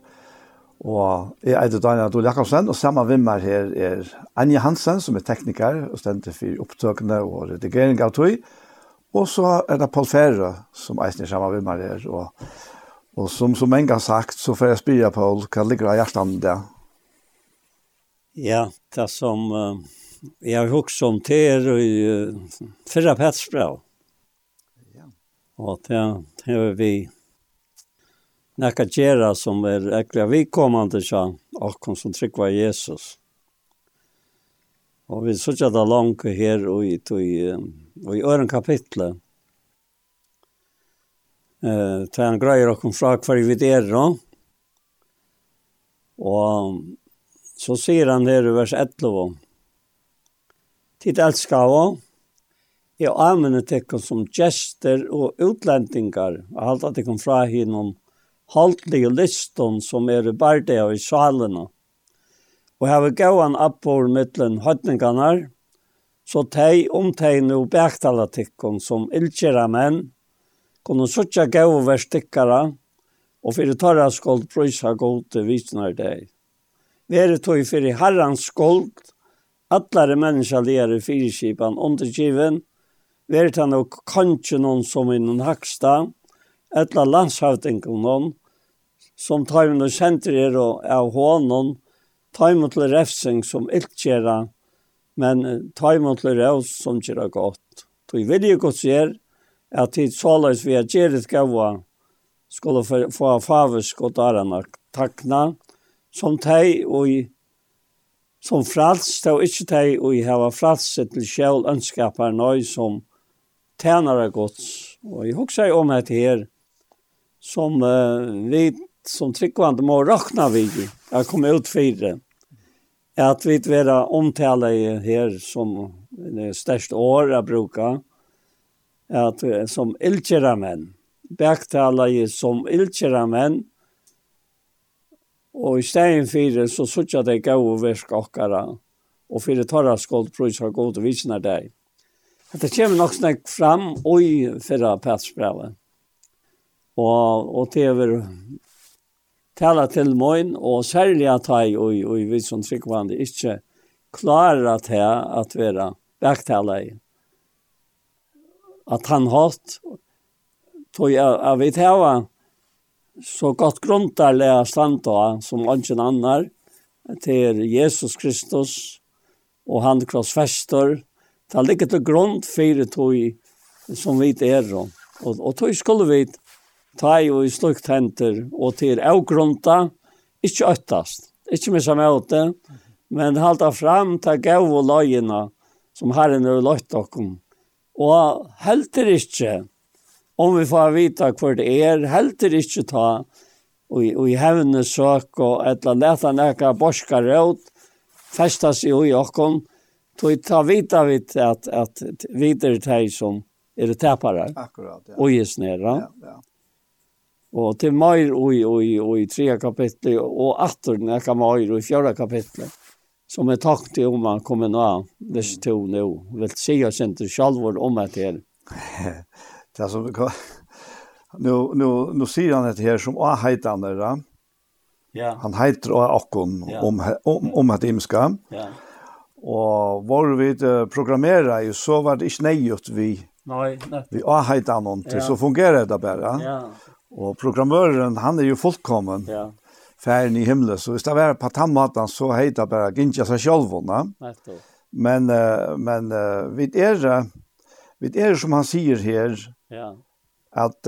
Og jeg er Daniel Adol Jakobsen, og sammen med meg her er Anja Hansen, som er tekniker og stendte for opptøkene og redigering av tog. Og så er det Paul Ferre, som eisner sammen med meg her. Og, og som, som en gang sagt, så får jeg spyrre, Paul, hva ligger av hjertet der? Ja, det som uh, jeg har hukket om til er i uh, fyrre petsbrev. Ja. Og det har vi nekka gjera som er ekkert vikommande tja, akkon som tryggva Jesus. Og vi sutja da langt her og i, og i øren kapitlet. Eh, Til han greier okkom fra hver vi der, no? Og så sier han her i vers 11. Tid elskar av, jeg anvender tekken som gester og utlendingar, og alt at tekken fra hinnom, holdlige liston som er i bardea i salene. Og hava an appor mittlen høytningarnar, så tei om tei nu bæktalatikon som ilgjera menn, kunne suttja gau verstikkara, og fyrir tarra skuld prøysa gode visnar deg. Vere tog fyrir herrans skuld, allare menneska lere fyrirskipan undergiven, vere tann og kanskje noen som innan haksta, etla landshøvdingen noen, som tajmen og kjenter er og av hånden, tajmen til refsing som iltkjera, men tajmen til revs som kjera godt. Tog vilje godt sier at tid såleis vi er kjerit gaua skulle få favisk og darana takna, som teg og i som frals, det var ikke de og jeg har fralset til sjøl ønskaper nøy som tjener gods. Og jeg husker om dette her, som uh, vi som tryggvande må råkna vi jeg kom ut fyra. at vi vil vara omtalade her som største år att bruka. at som ilkjera menn, Bäktalade som ilkjera menn, og i stegen fyra så suttar det gav och värsk åkara. Och fyra skuld prøys har gått og visnar deg. Det kommer nok snakk fram og i fyrra patsbrevet. Og, og det er tala til moin, og særlig at jeg og, og vi som tryggvande ikke klarer at jeg at være vekttala i. At han hatt, tog jeg, jeg vet hva, så godt gruntar lea standa som ønsken annar til Jesus Kristus og han krossfester. Det ligger til grunn fyrir tog som vi er. Og, og tog skulle vi ta i og i slukt henter, og til avgrunta, ikke øttast, ikke missa møte, men halda fram ta gav og løgina, som Herren har løgt okkom. Og helter ikke, om vi får vita hvor det er, helter ikke ta, og, og i hevne søk, og etla leta nekka borska råd, festa seg i okkom, tog ta vita vit at, at videre teg som er tapare. Akkurat, ja. Og gisnera. Ja, ja. Og til meir oi, oi, oi, tre kapitlet, og atter nekka og i fjara kapitlet, som er takk til om man kommer nå, hvis to nå, vil si sin til sjalvor om et her. det er som, nu, nu, nu sier han dette her som å heiter han da. Ja. Han heiter også akkon ja. om, om, om et imska. Ja. Og var vi programmera jo, så var det ikke nøyot vi Nei, nei. Vi har heit til, ja. så fungerer det bare. Ja, Och programmøren, han är ju fullkommen. Ja. Færen i himlen så hvis det var på tammatan så heter bara seg sig själva. Men men vid är vid är som han säger här. Ja. Att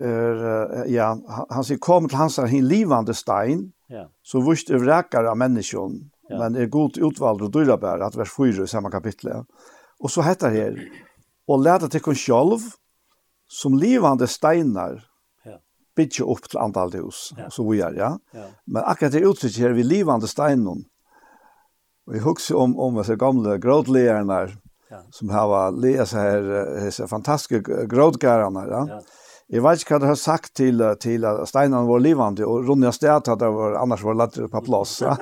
er, ja, han sier, kom til hans hin livande stein, ja. så vurst øvrekar av menneskjon, ja. men er godt utvalgt og dyrabær, at vers 4 i samme kapitlet. Og så heter her, og leta til kun sjolv, som livande steinar, bytje opp til antall hus, ja. så vi er, ja. ja. Men akkurat det uttrykket her, vi livande steinen, og jeg husker om, om disse gamle grådleerne, ja. som har lest her, disse fantastiske grådgærene, ja. ja. Jeg vet ikke hva du har sagt til, til at steinene var livande, og rundt jeg stedet var, annars var lett på plass. Ja.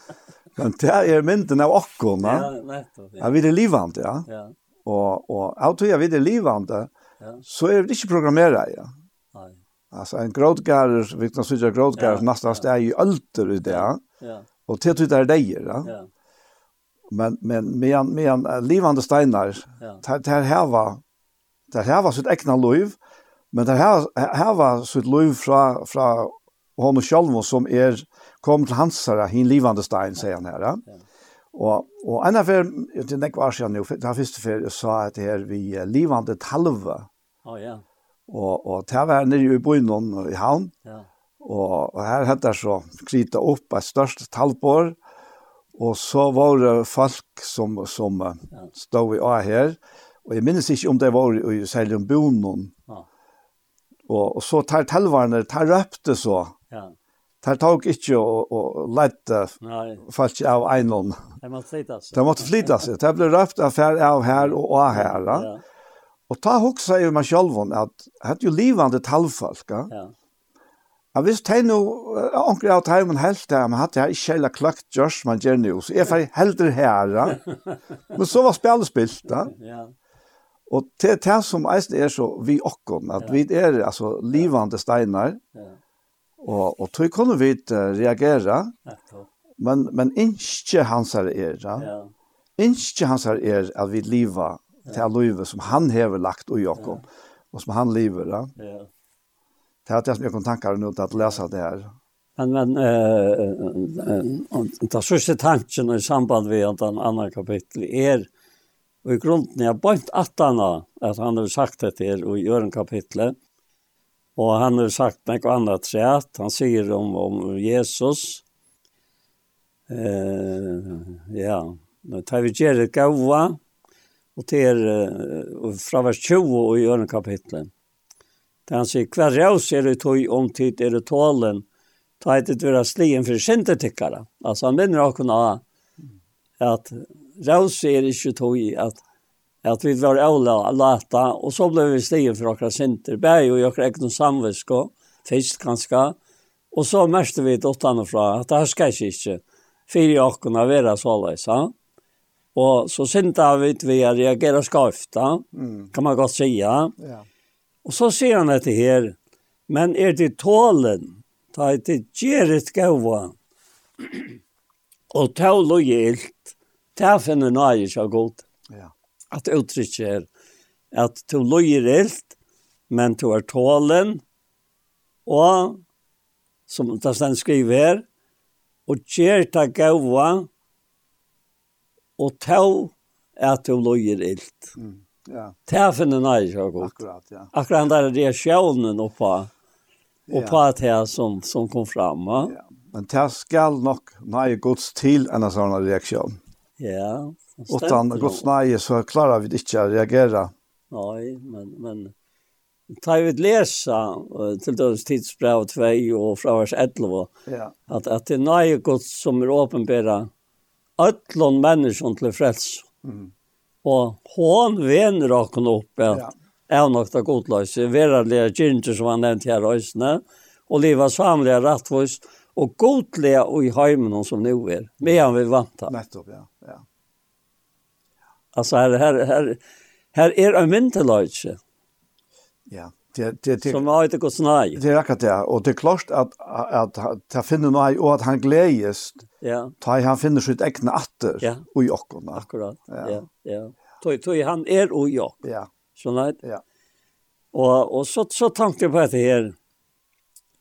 Men det er mynden av åkken, ja. Nettopp, ja, vi er livande, ja. ja. Og, og av tog jeg vi er livande, ja. så er det ikke programmeret, ja. Alltså en grådgärder, vi kan jag grådgärder ja, nästan ja. är ju alter i det. Ja. Och till det där det ja. ja. Men men med en, med uh, livande steinar, Ja. det här var det här var sitt egna liv, men det här här var sitt liv från från honom själv som är kom till hans här hin livande stein säger han här. Ja. Och och en affär det näck var jag nu, där första för jag sa att det här vi uh, levande talva. Ja oh, ja. Og, og det var nere i byen i havn. Ja. Og, og her hentet så krita opp et størst talbor. Og så var det folk som, som ja. stod i A her. Og jeg minnes ikke om det var i særlig om bonen. Ja. Og, og så tar talvarene, tar røpte så. Ja. Tar tog ikke og, og lette folk av einon. Det måtte flytas. Det måtte flytas. Det ble røpt affær av her og A her. Ja. ja. Og ta hugsa i meg sjálvun at hatt jo livande talfalka. Ja. Jeg visst hei nu, onker av teimen helt det, men hatt jeg ikke heller klagt Josh man gjør nu, så jeg heldre her, ja. Men så var spjallet spilt. Ja. Og det er det som eisen er så vi okkon, at vi er altså livande steinar, ja. og, og tog kunne vi reagera, men, men ikke hans her er, ja. Ikke hans her er at vi liva till livet som han hever lagt och Jakob och som han lever. Ja. ja. Det har jag som jag kom tankar nu att läsa det här. Men men eh det sista tanken i samband med at den andra kapitel är och i grunden er bønt at han att han har sagt det til i gör en kapitel. Och han har sagt något annat sätt. Han sier om om Jesus. Eh ja, nu tar vi det Gawa Og det er uh, fra vers 20 og i øren kapitlet. Det han sier, hver raus er det tog om tid er det tålen, ta et et vera slien for sindetikkere. Altså han minner åkken av at raus er ikke tog at at vi var ævla lata, og så ble vi slien for okra sinter, bæg og okra egnu samvisko, fisk kanska, og så mørste vi dottan fra, at det her skal ikke ikke, fyrir okken å være så han. Ja? Og så synda vi att vi reagerar skarfta, mm. kan man godt si. Ja. Och så ser han det här, men är det tålen, ta det ger ett gåva. och tål och gilt, ta finner nöje så godt. Ja. Att uttrycka er, att tål och gilt, men tål er tålen, och som det sen skriver, og gjerret det gåva, og tå at du løyer ilt. Mm. Ja. Det finner jeg så godt. Akkurat, ja. Akkurat den der reaksjonen oppa, oppa ja. det som, som kom fram. Ja. ja. Men det skal nok nei gods til en sånn reaksjon. Ja. Utan gods nei så klarar vi ikke å reagere. Nei, men, men ta vi läsa till dess tidsbrev 2 och fra vers 11 ja. att att det är något som er åpenbæra öllon människan till frälsa. Mm. Och hon vänner och upp ja. är något det godlösa. Verarliga gynnter som han nämnt här röjsna. Och leva samliga rättvist. Och godliga och i hajmen som nu är. Medan vi väntar. Nettopp, ja. ja. Alltså här, här, här, här är en myndelöjtse. Ja. Det, det, det, som har inte gått snaj. Det är akkurat det. Och det är klart att, att, att finna finner något och att han glädjes. Ja. Ta han finner sitt egna åter ja. och jockorna. Akkurat, ja. ja. ja. Tog, tog, han är och jag. Ja. Sånär. Ja. Och, och så, så tänkte jag på det här.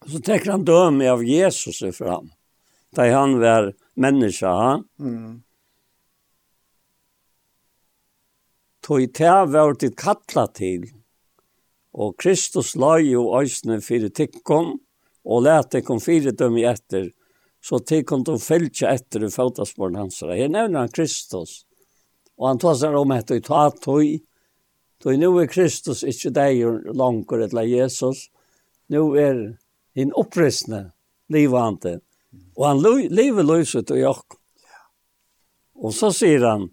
Så tänker han döme av Jesus fram. Där han var människa. Ha? Mm. Tog det var det kallat till. Og Kristus la jo øysene fire tikkum, og kom tikkum fire i etter, så tikkum du fylkje etter i fotasporen hans. Her nevner han Kristus, og han tar seg om etter i tatøy, Då nu är Kristus inte dig långt eller Jesus. Nu är en uppristne livande. Och han lever löset och jag. Och så säger han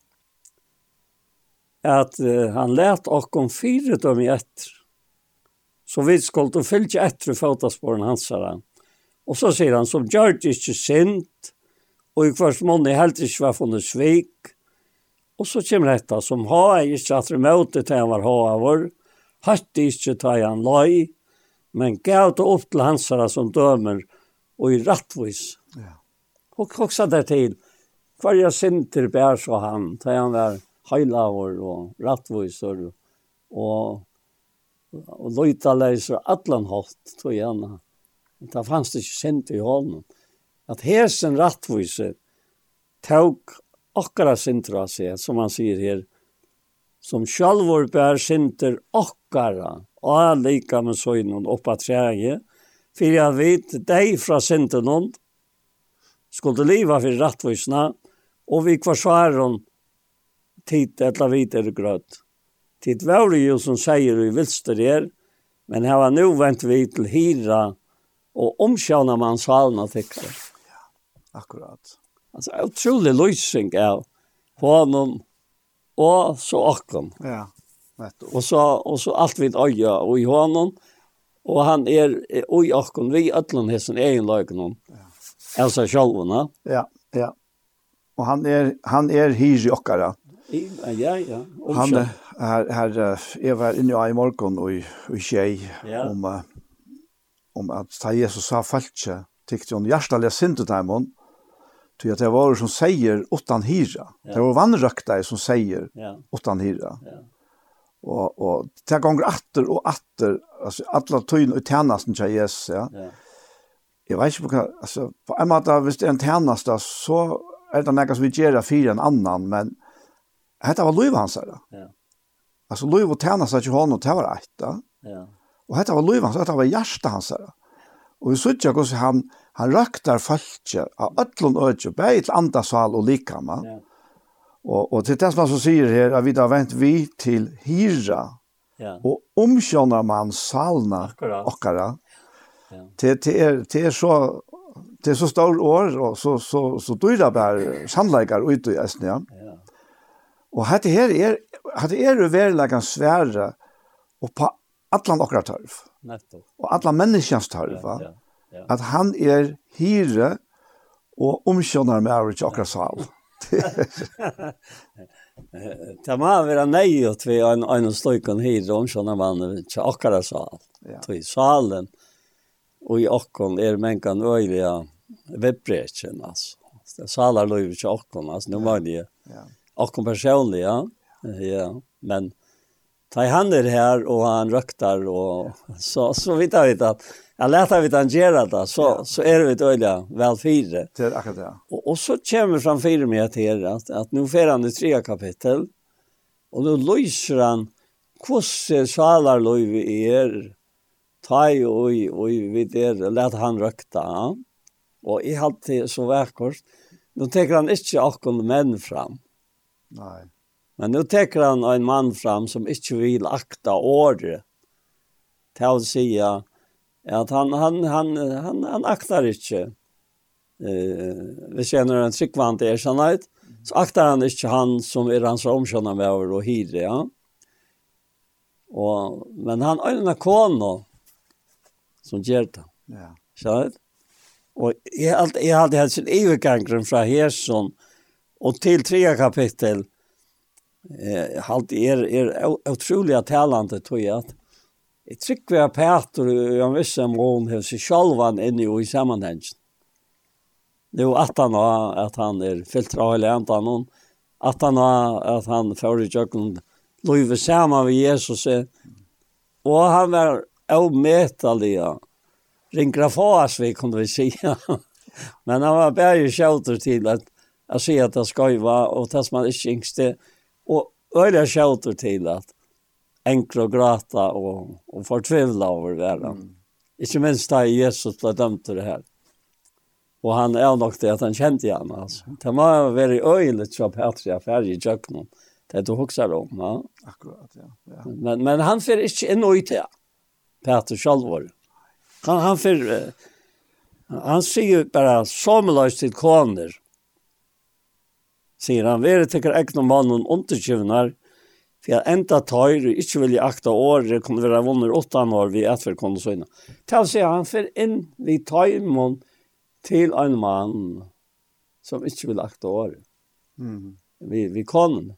att uh, han lät och om fyra dem i ett så vi skulle fylgja etter fotasporen hansara. Og så sier han, som gjør det ikke sint, og i hvert måned helt ikke var funnet svik. Og så kommer dette, som har jeg ikke at det møte til han var haver, hatt ikke til han løy, men gav det opp til hansara som dømer, og i rattvis. Ja. Og koksa det til, hver jeg sinter bær så han, til han var heilaver og rattvis og, og og løyta leis og allan hatt, tog gjerne. Det fanns det ikke sint i hånden. At hesen rattvise tåg akkara sintra seg, som han sier her, som sjalvor bær sinter okkara, og er lika med søgnen oppa træge, for jeg vet deg fra sinten hon, skulle liva for rattvisna, og vi kvarsvaron tid etla er grøtt. Tid var jo som sier i vilster er, men her var nu vent vi til hira og omkjønne man salen av. Ja, akkurat. Altså, utrolig løsning av honom og så akkom. Ja, nettopp. Og så, og så alt vid øya og i honom, og han er og i akkom, vi øtlen hessen egen løgnen. Ja. Elsa Kjolvene. Ja, ja. Og han er, han er hyr i okkara. Ja, ja. Omkjønne. Han er, her, her jeg var inne i morgen og, og tjej ja. om, om at da Jesus sa falskje, tykte hun hjertelig sinte dem hon, til at det var som sier utan hyra. Ja. Det var vannrøkta som sier ja. utan hyra. Ja. Og, og det ganger atter og atter, altså alle tøyene og tjenesten til Jesus, ja. ja. Jeg vet ikke på hva, altså, på en måte, hvis det er en tjeneste, så er det noe som vi gjør fire en annan, men dette var livet hans her. Ja. Alltså Louis och Tärna sa ju honom, det var ett. Ja. Och detta var Louis, så detta var hjärsta hans. Och vi såg ju han, han röktar falskjer av ötlån ödje, bäg till andasal och likama. Ja. Och, och till det som han säger här, att vi har vänt vi till hyra. Ja. Och omkörna man salna åkara. Ja. Det, det, är, det är så det är så stor år och så så så dyra bär sannleikar ut i Estnia. Ja. Og hette her er, hette er jo verilegan svære og på allan okra tarv. Nettopp. Og allan menneskjans tarv. Ja, ja, ja. At han er hyre og omkjønner med average okra sal. Det må være nøyot ved en, en sløyken hyre og omkjønner med okra sal. Ja. Så salen og i okkon er mengan øyliga vebrechen, altså. Salar løyver ikke okkon, altså. Nå var det ja. Och personlig, ja. Ja, men ta han er här och han röktar och så så vet jag vet att jag läser vi han gör det så ja. så är det öliga väl fyra. Det är akkurat ja. Och, och så kommer fram fyra med till att att nu får han i tre kapitel och nu lyser han hur salar löv er taj och i vid det lät han rökta. Och i allt så verkar Nu teker han ikke akkurat menn fram. Nei. Men nu teker han en mann fram som ikke vil akta året til å si at han, han, han, han, han aktar ikke. Eh, vi känner en tryggvant erkännhet. Så aktar han inte han som är hans omkänna med och hyre. Ja? Och, men han har en kono som gör det. Ja. Så Och jag, jag hade sin övergången från Hersson. Mm Och till tredje kapitel eh halt er er otroliga talande tror jag. jeg trykker vi av Peter jag visste om hon har seg självan inne i sammanhanget. Nu att han har att han är av eller inte någon att han har att han får i jöken løyve sammen med Jesus och han var omätlig. Ringra fas vi kunde vi si. Men han var bare skjuter til at Jag ser att det skojva och tas man inte yngste. Och öliga tjauter till att enkla och grata och, och förtvivla över världen. Mm. Inte minst där Jesus blev dömd till det här. Och han är nog det att han kände igen. Alltså. Det var väldigt öjligt så Patria färg i köknen. Det du huxar om. Ja. Akkurat, ja. ja. Men, men han får inte in och ut det. Peter själv Han, han får... Uh, han säger bara samelöst till koner sier han, «Vere tekker egn mannen underkjøvnar, for jeg enda tar og ikke vil jeg akta året, kunne være vunner åtte år vi etter kunne søgne. Til å si han fer inn vi taimon til en mann som ikke vil akta år, Mm. Vi, vi konen.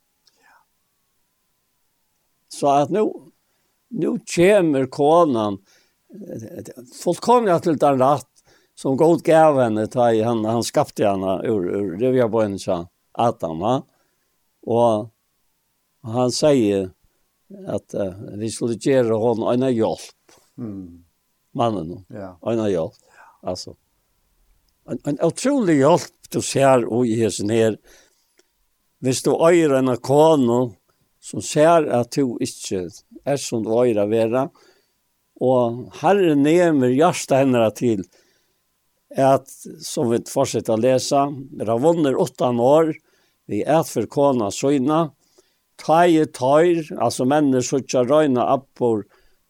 Så at nå, nå kommer konen fullkomlig til den rett som god gav henne, ta i henne, han skapte henne ur, ur, det vi har på henne, sa han. Atama, og han sier at uh, vi skulle gjøre henne en hjelp. Mm. Mannen, ja. en hjelp. Altså, en, en utrolig hjelp du ser og i hessen her. Hvis du øyer en kone som ser at du ikke er som du øyer å være, og herre nemer hjertet henne til at, som vi fortsetter å lese, Ravonner åttan år, vi er for kona søgna, tøye tøyr, altså mennene söker røyna appor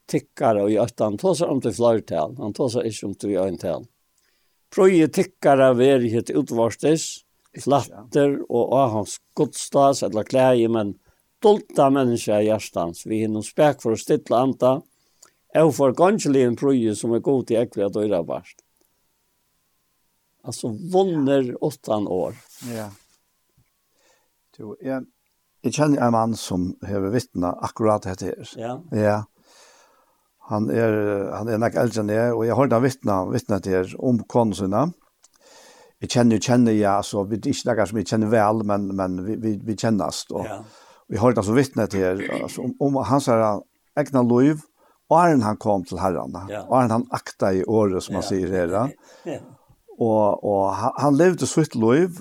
tikkare og hjärtan tar sig om til flörtal. Han tar ikke inte om till en tal. Proje tickare hitt utvarstes, flatter og av hans godstas eller kläje men dolta menneska i hjertans, Vi hinner spek for å stilla anta og for ganskelig en prøye som er god till at dörrar vart. Altså, vunner åttan år. Ja. Jo, jeg, jeg kjenner en mann som har vittna akkurat dette her. Ja. Ja. Han er, han er nok eldre enn jeg, og jeg har han vittna, vittna til her om konusene. Jeg kjenner, kjenner ja, altså, vi er ikke noe som jeg kjenner vel, men, men vi, vi, vi kjennes. Og, ja. Vi har han så vittna til her, altså, om, om hans her egna liv, Arn han kom til herran. Ja. Arn han akta i året, som man ja. sier her. Ja. Og, og han, han levde sitt liv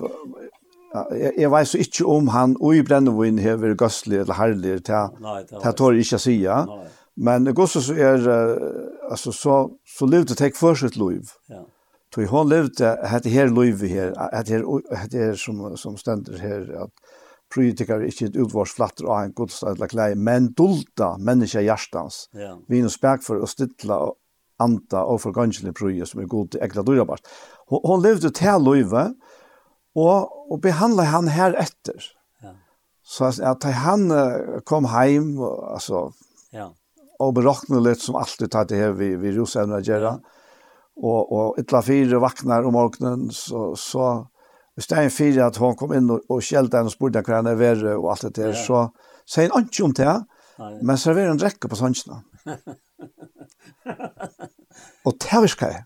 jeg, jeg vet så ikke om han og i Brennevin vært gøstlig eller herlig til jeg tår ikke å si. Men Gossus er, altså, så, så levde det for sitt liv. Ja. Så hon levde hette her liv her, hette her, hette her som, som stender her, at politikere ikke et utvarsflatter av en godstad eller klei, men dulta menneska hjertans. Ja. Vi er noe spek for å stilla anta og forganselig prøye som er god til ekla dyrabart. Hon, hon levde til livet, og, og behandla han her etter. Ja. Så at han kom heim, altså, ja. og berokne litt som alltid tatt det her vi, vi rosevner gjøre, ja. og, og ytla fire vaknar om morgenen, så, så i stedet fire at hun kom inn og, og skjelte henne og spurte hva han er verre og alt det der, ja. så sier han ikke om det, men serverer en drekke på sannsene. og det virker jeg.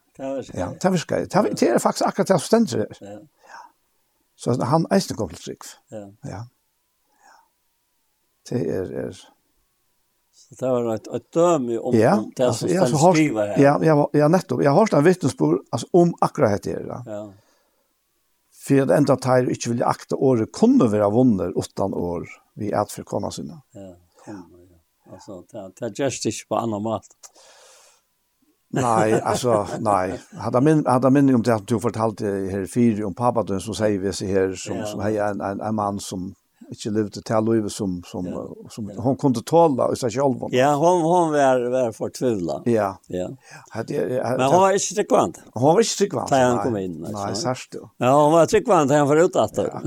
Det virker jeg. Det er faktisk akkurat det som stender her. Ja. Så han eisen kom til trygg. Ja. ja. ja. Det er... er Så det var ett ett döme om ja, om det som alltså, jag skriva här. Ja, jag ja nettopp. Jag har sån vittnesbord alltså om akkurat det där. Ja. För det enda tar inte vill akta året kunde vara vunner åttan år vi är att förkomma sina. Ja, kommer. Ja. Alltså det det just inte på annan mat nei, altså, nei. Hadde min hade min om det att du fortalte her fire om pappa då som säger vi så her, som ja. som heja en, en en mann som ikke levde till livet som som ja. som hon kunde tala i seg selv. Ja, hon hon var var förtvivlad. Ja. Ja. Hade Men hon var ikke tryggvant. Hon var ikke tryggvant. Da han kom inn. Nei, nei særst jo. Ja, hon var tryggvant han var att. Ja.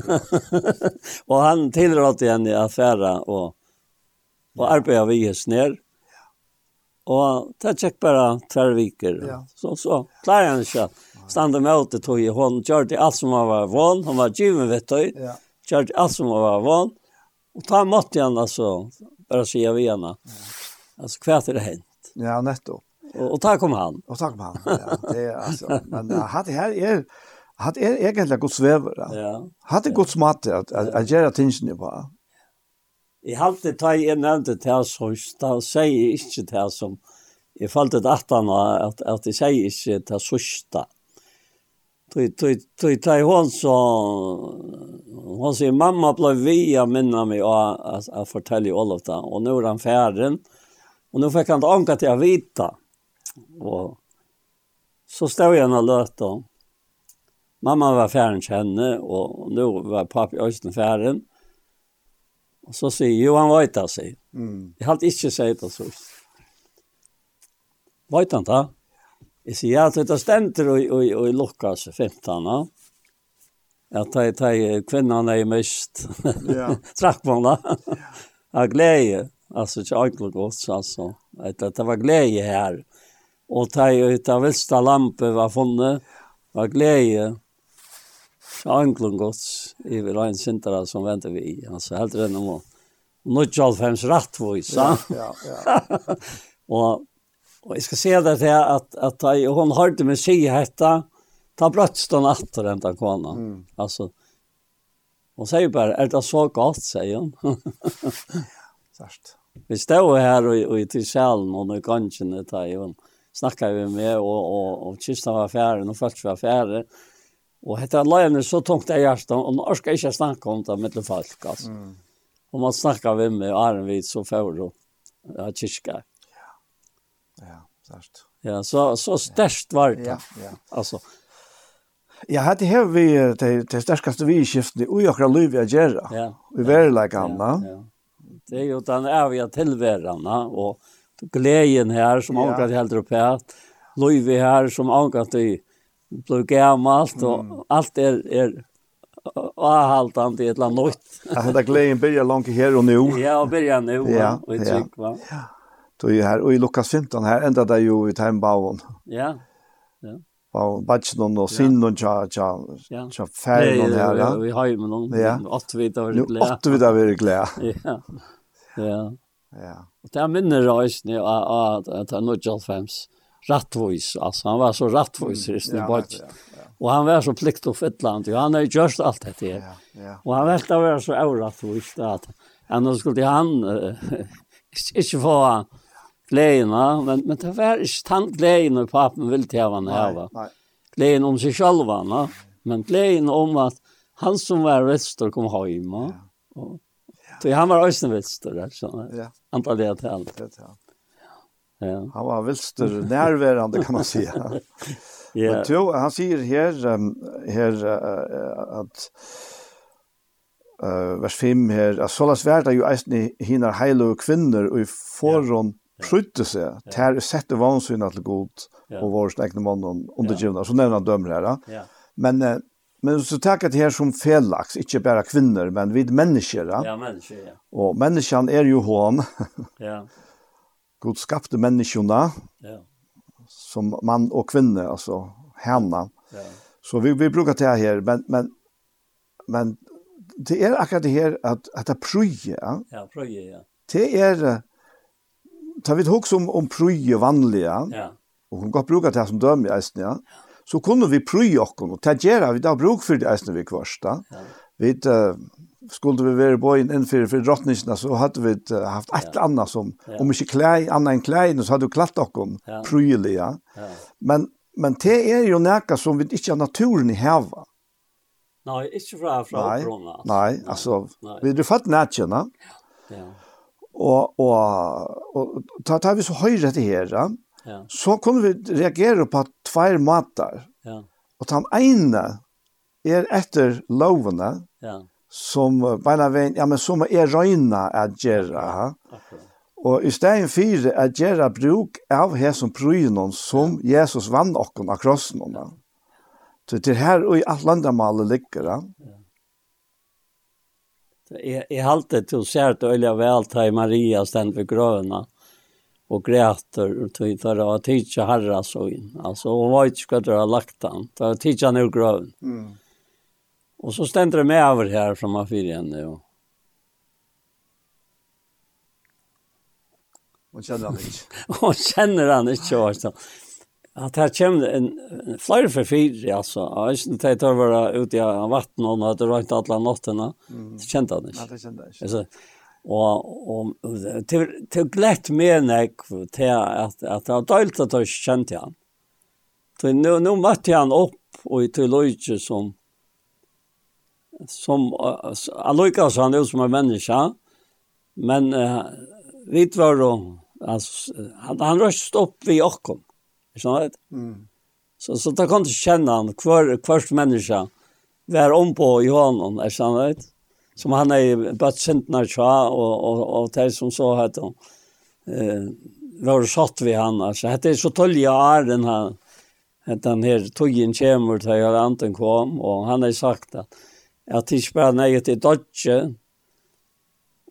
og han tilrådde henne i affæra og, og arbeta vi ner Og det tjekk bare tvær viker. Ja. Så, så klarer han ikke standa med åter tog i hånd. Gjør alt som han var vann. Han var givet ved tøy. Ja. Gjør alt som han var vann. Og ta mått igjen, altså. Bare sier vi igjen. Ja. Altså, hva er det hent? Ja, nettopp. Og, og takk kom han. Og takk om han, ja. Det, altså, men hatt det her er, hatt er egentlig gods vever. Ja. Hatt det gods mat at, at, at gjøre tingene på. Jeg halte ta jeg nevnte til hans hus, da sier jeg ikke til hans som, jeg falt et atan at, at jeg sier ikke til hans hus da. Tui ta hon så, hon sier, mamma ble via minna meg av å fortelle all of det, og nå er han færen, og nå fikk han anka til å vita. Og så stod jeg og da. mamma var færen kjenne, og nå var pappa i Øysten færen, Og så sier jo, han vet det, sier. Mm. Jeg har ikke sagt det så. Vet han da? Jeg sier, ja, det stender i, i, i Lukas 15, ja. At de, de kvinnan er mest ja. trakkvående. Av glede. Altså, ikke egentlig godt, altså. Det var glede her. Og de, de vilste lampe var funnet. Var glede anglun gods i vi rein sintara som venter vi i. Altså helt renn om å nødja alfems rattvois. Ja, ja, ja. og, og jeg skal se det til at, at jeg, hun hørte meg si hetta, ta brøtst og hon atter enda kona. Mm. Altså, hun sier bare, er det så godt, sier hon. Sørst. Vi stod her og, og til sjælen og i gangen, ta, hun snakket vi med, og, og, og kista var færen, og folk var færen, og Och heter Lion så tungt i og och skal orkar inte snacka om det med folk altså. Mm. Og man snackar vem med Arnvid så får og ja kyrka. Ja. Ja, sagt. Ja, så så störst var det. Ja, ja. Alltså Ja, hade här vi det det starkaste vi skiftet och jag kan lova att. Ja. Vi var lika anna. Ja. Det är ju den eviga tillvaron och glädjen här som ankat helt upp här. Här som ankat i blir gammalt och mm. allt är är avhaltande i ett land nytt. ja, det glädjen börjar långt här och nu. Ja, och börjar nu ja, ja, och ett tryck va. Då är ju här och i Lukas 15 här ända där ju i Timebawon. Ja. Ja. Og badgen og sinnen tja, tja, tja færen og her, ja. Vi har ju med någon, ja. åtte vidt av det glede. Åtte vidt av det glede. Ja, ja. Ja. Og det er minne røysene av at det er 95 rattvois. altså, han var så rattvois mm. i ja, ja, ja. Och han var så plikt og fytland, og Han har gjort allt det. Ja, ja. Och han vet å være så orattvois at han skulle han uh, ikke få glädjerna. Men, men det var ikke tant glädjen och man ville till honom här. Glädjen om sig selv, No? Men glädjen om at han som var vester kom hem. Ja. Och, ja. Så han var ösnevester. Alltså, ja. Antagligen till allt. Ja, ja. Ja. Han var vilster närvarande kan man säga. ja. Men då, han säger här, um, här uh, att uh, vers 5 här, att sålas värda ju eisne hinar heile kvinnor och i förrån ja. Prutte seg, ter sette vansynet til god, og vår stekne mann undergivna, så nevner han dømmer her. Ja. Men uh, Men så tackar det här som felaks, inte bara kvinnor, men vid människor. Ja, människor, ja. Och människan är ju hon. ja god skapte människorna ja. som man och kvinna alltså henne. Ja. Så vi vi brukar det här men men men det är akkurat det här att att det pröje, ja. Ja, pröje, ja. Det är tar vi ett om om pröje vanliga. Ja. Och hon går brukar det här som döm i ästen, ja. Så kunde vi pröje och och ta gera vi då bruk för det ästen vi kvarsta. Ja. Vi uh, skulle vi være på en innfyrir for drottningene, så hadde vi haft et eller annet som, ja. om ikke klei, annet enn klei, så hadde vi klatt okkom, ja. prylig, ja. Men, men det er jo näka som vi ikke har naturen i heva. Nei, ikke fra, fra nei, opprona. Altså. Nei, altså, nei. vi er fatt nætjena, ja. og, og, og ta, ta vi så høyre til her, ja. så kunne vi reagere på tvær matar, ja. og den ene er etter lovene, ja som beina veien, ja, men som er røyna att göra Ha? Og i stedet for at gjøre bruk av hesen prynon som Jesus vann okken av krossen. Ha? Så til her og i alt landamalet ligger. Ja. Jeg, jeg halte til å se at øyla vel til Maria stand ved grøna og græter til for å tidsje herra så inn. Altså, hun var ikke hva det var lagt han. Det var tidsje han ur grøven. Mm. Og så ständer det med över här från Mafirien nu. Ja. Hon känner han inte. og kjenner han inte också. At her kommer en, en flere for fire, altså. Jeg visste ikke att jag var ute i vatten og hadde røynt alle nätterna. Mm. Det kjente han inte. Ja, det kände han inte. Altså, og og til til glett med när till att att jag döljt att jag kjente han. Så nå nu mötte han opp og i till Lojje som som allukar han ut som en människa. Men uh, vi var då, alltså, han, han röst upp vi Jakob. Förstår du? Mm. Så, så det kan du känna han, kvar, kvart människa var om på i honom, förstår du? Som han är bött sintna tja och, och, och det som så heter. Eh, var satt vi han, alltså. Det är så tölja är den här. Den här togjen kommer till jag anten kom och han har sagt att at jeg ikke bare nøye til dodge,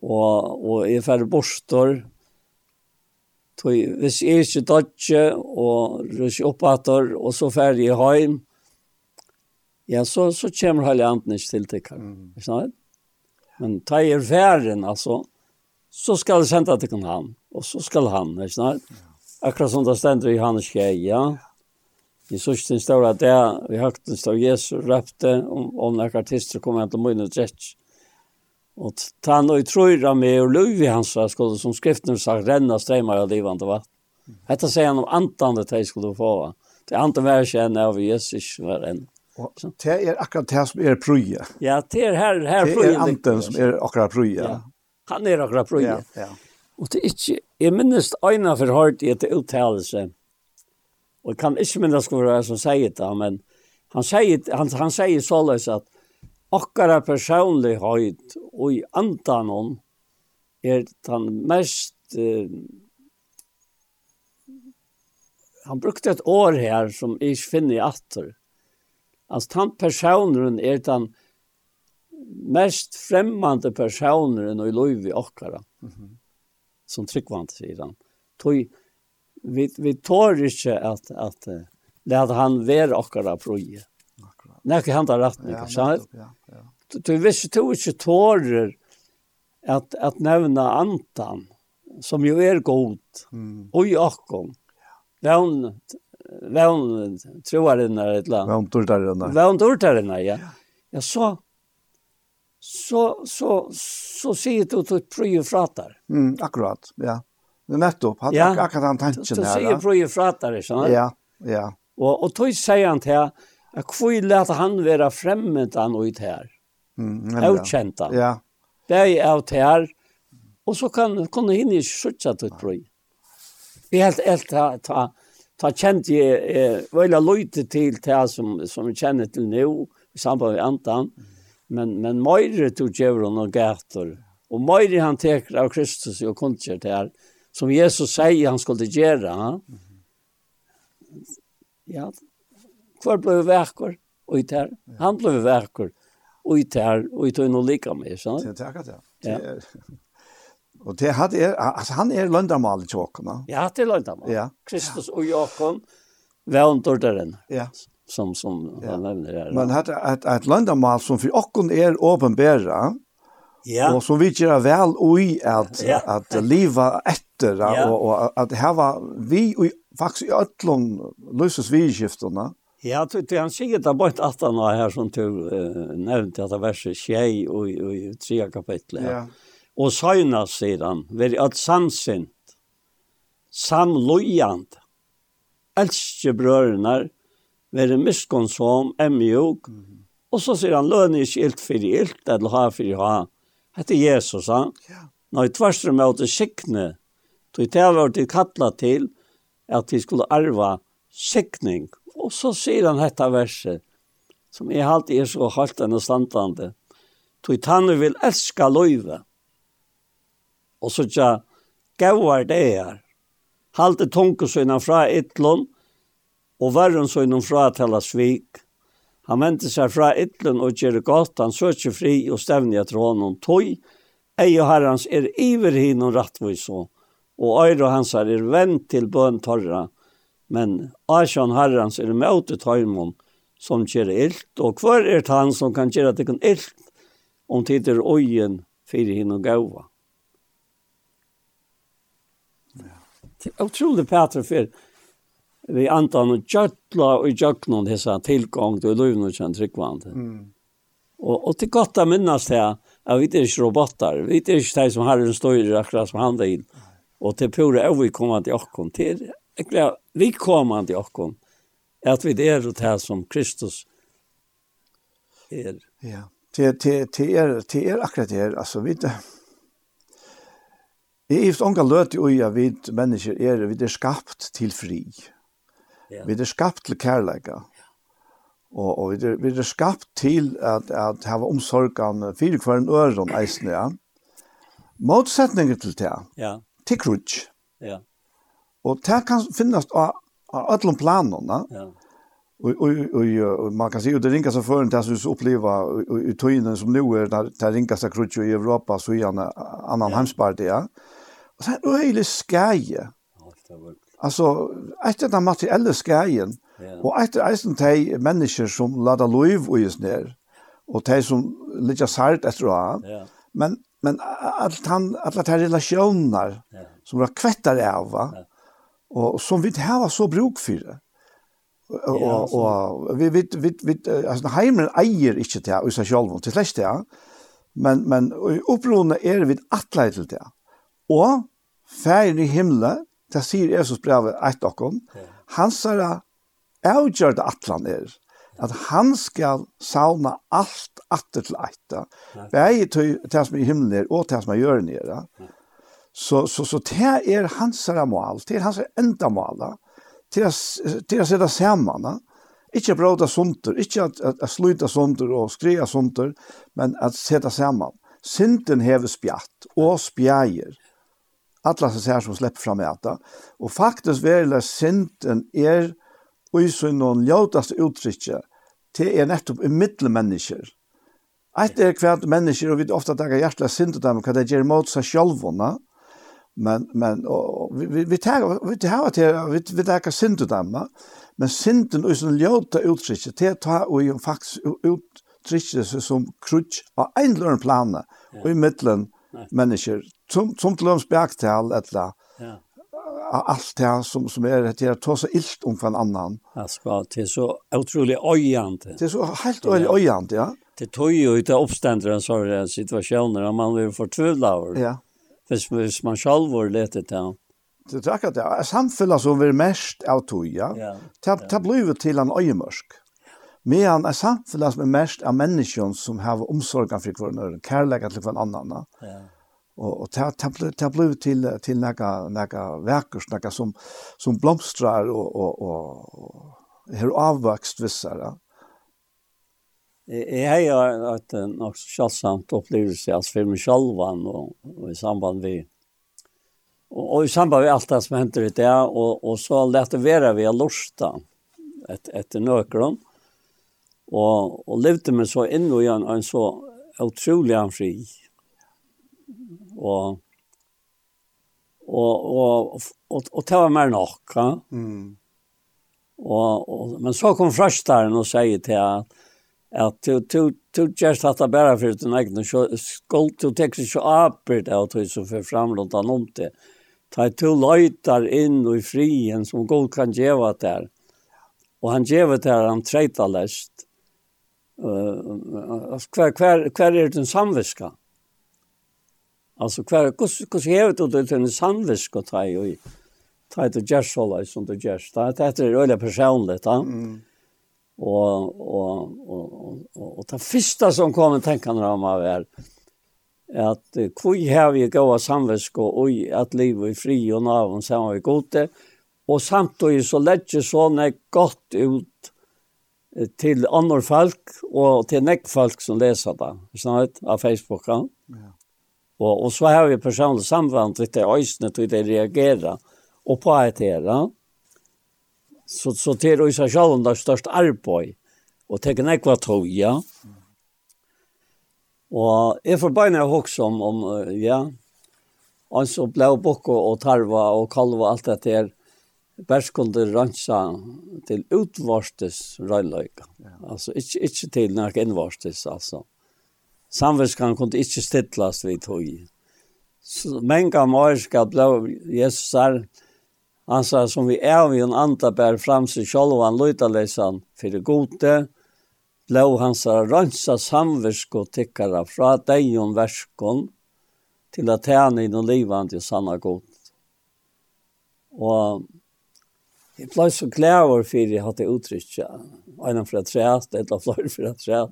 og, og jeg færre borster, Tui, hvis jeg ikke dodge, og rusje oppater, og så færre jeg heim, ja, så, så kommer hele anden ikke til tikkere. Mm. Ikke sant? Men ta i er færen, altså, så skal jeg sende til han, og så skal han, ikke sant? Akkurat som det stender i hans kjei, ja. ja i sørste stål at jeg, vi høgten stå Jesus, røpte om, om noen artister kom hen til munnen og tjets. Og tann og trøyra med og løv i hans skulle som skriften har sagt, renna strømmer av livande vatt. Hetta sier han om antan det jeg skulle få. Det er antan vær kjenne av Jesus var en. Og det er akkurat det som er prøye. Ja, det er her, her prøye. Det er antan som er akkurat prøye. Ja. Han er akkurat prøye. Ja, ja. Og det er ikke, jeg minnes øyne for hørt i et uttalelse. Ja Og jeg kan ikke minnes hva det er som sier det, men han sier, han, han sier såleis at akkara personlig høyt og i antanon er den mest uh, han brukte et år her som jeg ikke finner i atter. Altså, den personen er den mest fremmande personen i Løyvi i mm -hmm. som tryggvant, sier han. Tog vi, vi tar ikke at, at det han være akkurat proje. Akkurat. Nei, han tar rett, ikke sant? Ja, ja. Du visste du ikke tårer at, at nevna antan, som jo er god, mm. og i akkom. Vevn, vevn er et eller annet. Vevn tortarinnar. Vevn tortarinnar, ja. Ja, så, så, så, så sier du til prøy og fratar. Mm, akkurat, ja. Det nettopp, han ja. akkurat han tanken her. Du sier brøy fratar, ikke sant? Ja, ja. Og, og tog sier han til at hvor lette han være fremmed han ut her. Mm, Avkjent han. Ja. Det er av her, og så kan kunne henne ikke sørge til et brøy. Vi helt, helt ta, ta, ta kjent jeg, eh, vel løyte til det som, som vi kjenner til nå, i samband med Antan, men, men Møyre tog djevron og gator, og Møyre han teker av Kristus og kundt til her, som Jesus sier han skulle gjøre, ja, hvor ble vi vekker og i tær. Han ble vi vekker og i tær, og i tog noe like med, sånn? Det er akkurat det. Ja. Og det hadde er, altså han er løndamal i tjåken, da. Ja, det er løndamal. Ja. Kristus og Jakob, vevndorderen. Ja. Som, som ja. han nevner her. Men at, at, at løndamal som for åkken er åpenbæra, Ja. Och som vi gör väl oj att ja. att leva efter ja. och, och att här var vi och faktiskt i öllon löses vi skiftena. Ja, det han säger där bort att han här som du eh, nämnde att det verset tjej och i tre kapitlet. Ja. Och sajna sedan, veri att samsint, samlojant, älske brörnar, veri miskonsom, emjog, mm. och så säger han löne skilt för ilt, eller ha för ha, hette Jesus, han. Ja. Når jeg tvarser med å sikne, tog det var det kattlet til at de skulle arva sikning. Og så sier han dette verset, som jeg alltid er så holdt enn og standande. Tog tanne vil elska løyve. Og så tja, gauar det er. Halte tunke søgna fra ytlån, og verren søgna fra tala svik. Han venter seg fra ytlen og gjør godt, han søker fri og stevner etter honom tøy. Ei og herrens er iver hin og rattvis og øyre hans er vent til bøn torra, men asjan herrens er møtet høymon som gjør ilt, og hver er han som kan gjøre det kan ilt, om tid er øyen fyrir hin og gaua. Ja. Utrolig Petra for vi antar och kjöttla och jöknon dessa tillgång till lövn och känns rikvande. Mm. Och, och till gott att minnas det att vi är inte robotar. Vi är inte det som har en större akkurat som han in. Och till pura är vi kommande i åkken. Till, vi kommande i åkken. Att vi är det här som Kristus är. Ja, Det det till, er, till er akkurat det er. Alltså vi det Jeg er ikke ångan löt ju at vi människor är vi er skapt till fri. Ja. Vi er skapt til kærleika. Og, og vi, er, vi er skapt til at, at ha omsorgan fyrir kvar en øron eisne, ja. Motsetninger til det, ja. til krutsk. Ja. Og det kan finnes av, av alle planene. Ja. Og, og, og, og man kan si, og det ringas av føren til jeg uppleva oppleva i tøyene som nå er, der, det ringas av krutsk i Europa, så er han annan ja. Och ja. Og det er øyelig skæje. Ja, det var Alltså etter den materielle skärgen ja. och etter eisen de människor som laddar lov og just ner och te som ligger sært etter å ha, ja. Men men alt han alle de relationer ja. som var kvettar av va. og som vi har så bruk för det. Och og, och vi vi vi, vi altså, heimen äger inte det och seg selv, till släkt det. Men men opprørende är vi att til det. Och ferien i himmelen, det sier Jesus brevet eit okkom, han sier avgjør det atlan er, at han skal sauna alt atter til eita, vei til det som er i himmelen er, og det som er gjør jøren. Så, så, så det er hans mål, det er hans enda mål, det er å sette sammen, ikke bråta sunter, ikke at, at, at sluta sunter og skria sunter, men at sette sammen. Sinten hever spjatt og spjæger, alla som ser som släpper fram äta. Och faktiskt väl synden är i så någon ljotast uttrycke till er nettopp i mittelmänniskor. Att det är kvärt människor och vi ofta tagar hjärtliga synd och dem kan det ge mot sig själva. Men men och, vi vi vi tar vi tar till vi vi tagar synd och dem. Men synden och så ljota uttrycke till ta och faktiskt ut tricks som krutch av en plan och i mitten människor som, som til løms bæktal, eller ja. Allt det som, som er det er ta så ilt om for en annan. Ja, ska till så otroligt ojande. Det er så helt øyelig øyende, ja. Det tog ju ut uppständer oppstendere en sånn situasjon, og man vil fortvivle over. Ja. Hvis, hvis man selv var lete til Det er akkurat det. Samfunnet som vi er mest av tog, ja. Det, det blir jo til en øyemørsk. Men er samfunnet som er mest av menneskene som har omsorgen for hverandre, kærlighet til hverandre. Ja och och ta ta ta blev till till några några verkers några som som blomstrar och och och hur avväxt vissar. Jag har en något självsamt upplevelse alltså för mig og, och i samband med och i samband med allt det som händer det och och så lette det vi vi lusta ett ett nøkron och och levde meg så in och en, en så otrolig fri og og og og, og det var mer nok, ja. Mm. Og, og men så kom frøstaren og sier til at at du du du just hatta bara för den egna så skuld du tek så apert att du så för han om det. Ta to lojtar in och i frien som god kan geva där. Och han ger där han träta läst. Eh uh, kvar kvar kvar är en samviska. Alltså kvar kus kus hevet och det en samvisk och taj och taj det just så som det just. Det det är öliga personligt, va? Mm. Och och och och och det första som kom att tänka när man var att kvui har ju goda samvisk och oj att leva i fri och navn har vi gode och samtidigt så lägger såna gott ut til andre folk og til nekk folk som leser det, snart, av Facebook. Ja. Og, og så har vi personlig samvand til det øyne til det reagerer og på et etter. Så, så til å isa sjalen det er størst arbeid og tekken ekva toja. Og jeg får bare også om, om ja, han så ble bokke og tarva og kalva alt dette her. Bærs kunde ransa til utvarstes røyløyga. Ja. Altså, ikke, ikke til nærk innvarstes, altså. Mm samvetskan kunde inte stillast vid tog. Mänga morska blev Jesus här. Han sa som vi är vi en anda bär fram sig själva en löjtaläsan för det gode. Blev hans rönsa samvetsko tickara fra dejon verskon till att tjäna i den till sanna god. Och jag blev så glad over for jeg hadde uttrykket. Einan fra træt, et eller flere fra træt.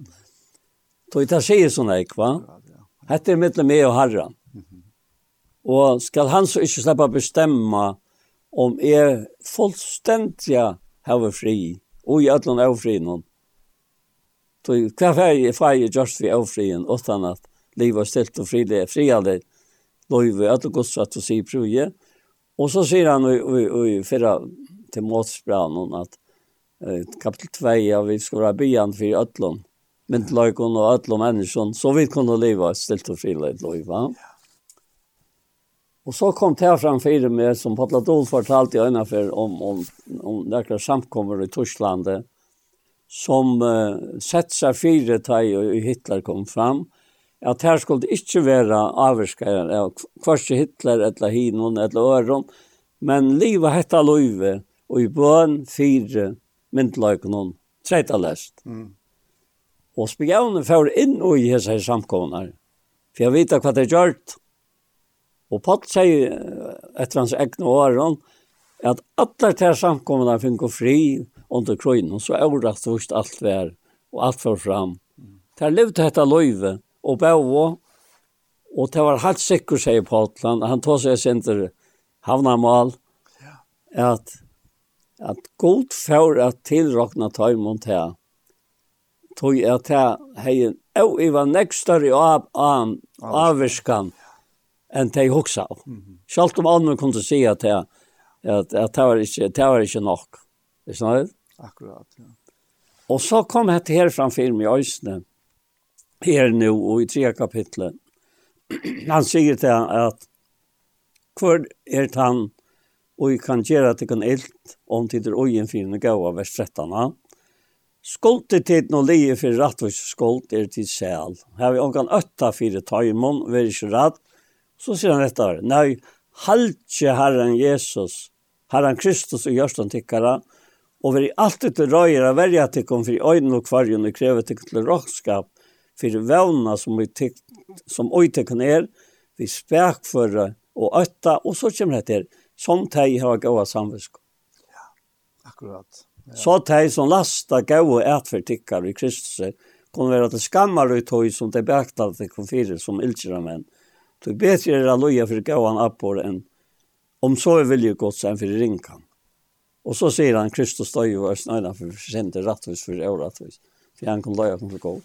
Då det säger såna ekva. Hette mellan mig och Herren. Och skall han så inte släppa bestämma om är fullständiga hava fri och i allan avfri någon. Då kvar färg färg just vi avfrien och annat liva stilt och frile friade loive att gå så att se pruje. Och så säger han i i förra till Motsbran att kapitel 2 vi ska vara byan för allan myndløykene og alle menneskene, så vi kunne leve et stilt og frile et liv. Ja. Og så kom det fram fire med, som Patla Dol fortalte i øynene for, om, om, om noen samkommer i Torslandet, som uh, sett seg fire teg og Hitler kom fram, at her skulle det ikke være avvarskere, hverst Hitler, eller Hinon, eller Øron, men livet hette Løyve, og i bøn fire myndløykene, treta lest. Mm. Og spjævnen får inn og i hese samkomnar. For jeg vet hva det er gjort. Og Paul sier etter hans egne åren at alle de samkomnar finner fri under krøyen. Og så det først alt vær og alt var fram. Det er levd dette løyve og bævå. Og det var helt sikker, sier Paul. Han, han tar seg til havnamal. Ja. At, at god for at tilrokna tøymon til tog jeg til heien, og jeg var nekstare av, av, avvirskan enn de hoksa. Mm -hmm. Selv om andre kunne si at at, at det, var ikke, det var ikke nok. Er snart? Akkurat, ja. Og så kom dette her framfor meg i Øysene, her nå, og i tre kapitlet. Han sier til at hvor er det han, og kan gjøre at det kan ilt om det er øyen for en vers 13, Skuldet tid no lije for rattvis skuld er til sel. Her vi omkan ötta fyrir taimon, er ikke rett. Så sier han dette her. Nei, haltje herren Jesus, herren Kristus og gjørstan tikkara, og vi er alltid til røyer av verja tikkum fyrir øyden og kvarjun og krevet tikkum til råkskap, for vevna som, vi tikk, som oi tikkum er, vi spekføre og øtta, og så kommer det her, som teg har gåa samvisk. Ja, akkurat. Så de som lasta gav og etvertikkar i Kristus kom være til skammar ut tog som det beaktet til konfyrer som ildsjera menn. Det bedre er å loja for gav han enn om så er vilje godt enn for ringkan. Og så sier han Kristus døy og snøyna for sende rattvis for åratvis. For han kom løye for gav.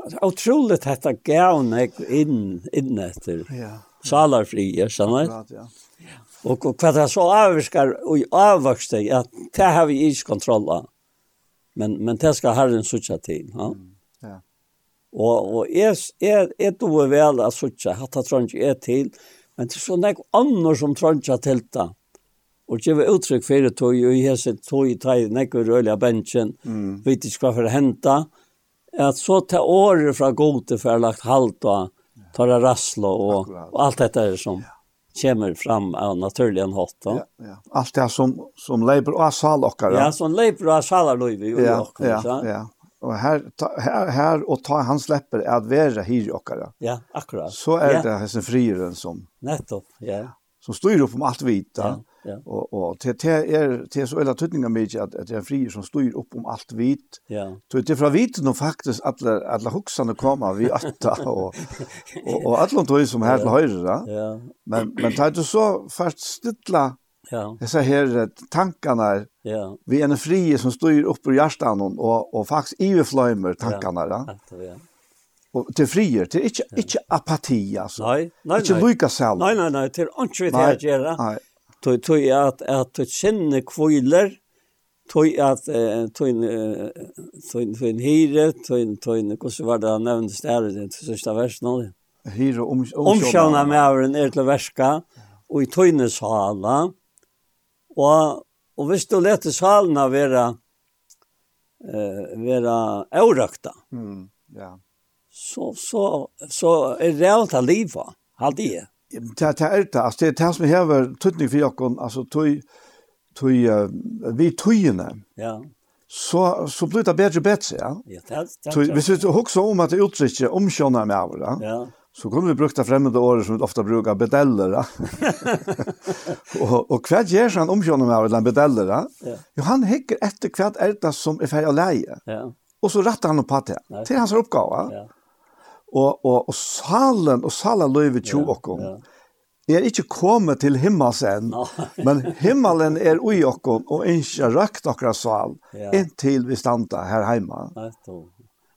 Det er utrolig dette gav inn, inn etter. Ja. Salarfri, jeg skjønner. Ja, ja. Og, og hva det så avvirker og avvokste, ja, det har vi ikke kontroll av. Men, men det skal herren sutja til. Ja? Mm. ja. Og, og jeg, jeg, jeg tror vel at sutja, at det tror ikke jeg til, men det er så nek andre som tror ikke til det. Og det var uttrykk for det tog, og jeg ser tog i teg nek og av bensjen, mm. vet ikke hva for henta, at så til året fra gode for jeg lagt halvt og tar det rassle og, og alt dette er sånn. Ja kommer fram av naturliga hot Ja, ja. Allt det som som lever och sal och Ja, som lever av sal och vi och ja, ja, ja. Och här ta, här här och ta han släpper att vara hyr och Ja, akkurat. Så är ja. det här frieren som nettopp, ja. Som styr upp om allt vita. Ja. Ja. Och och till till är till så eller tydningar mycket att att det är fri som styr upp om allt vit. Ja. Så det från vit nog faktiskt alla alla huxarna kommer vi åtta och och och alla de som här till höger Ja. Men men tar du så fast stilla Ja. Det så här tankarna. Ja. Vi är en frie som styr upp ur hjärtan och och faktiskt i tankarna. Ja. Ja. Och till frier, till inte inte apati alltså. Nej, nej, nej. Inte lycka själv. Nej, nej, nej, till inte vet jag göra. Nej tog tog at at tog kjenne kviler tog at tog tog tog en hyre tog tog hvordan var det han nevnte stær det sista versen nå det. Hyre om omskjønna med avren er til verska og i tøyne hala og og hvis du leter salen av vera eh vera aurakta mm ja. så så så er det alt liva hadde jeg det, det er det, altså, det er det som hever tøtning for jokken, altså tøy, tøy, vi tøyene. Ja. Så, så blir det bedre og bedre, ja. Ja, det det. Tøy, hvis vi også om at det uttrykket omkjønner med av ja. Ja. Så kunne vi brukt det fremmede året som vi ofte bruker, bedeller, ja. og, og hva gjør han omkjønner med over den bedeller, ja? Jo, han hikker etter hva er det som er ferdig å leie. Ja. Og så retter han opp på det. Til hans oppgave. Ja og, og, og salen, og salen løyve tjo okkom. Ja. Jeg er ikke kommet til himmels enn, men himmelen er ui okkom, og ikke røkt okra sal, ja. inntil vi standa her heima.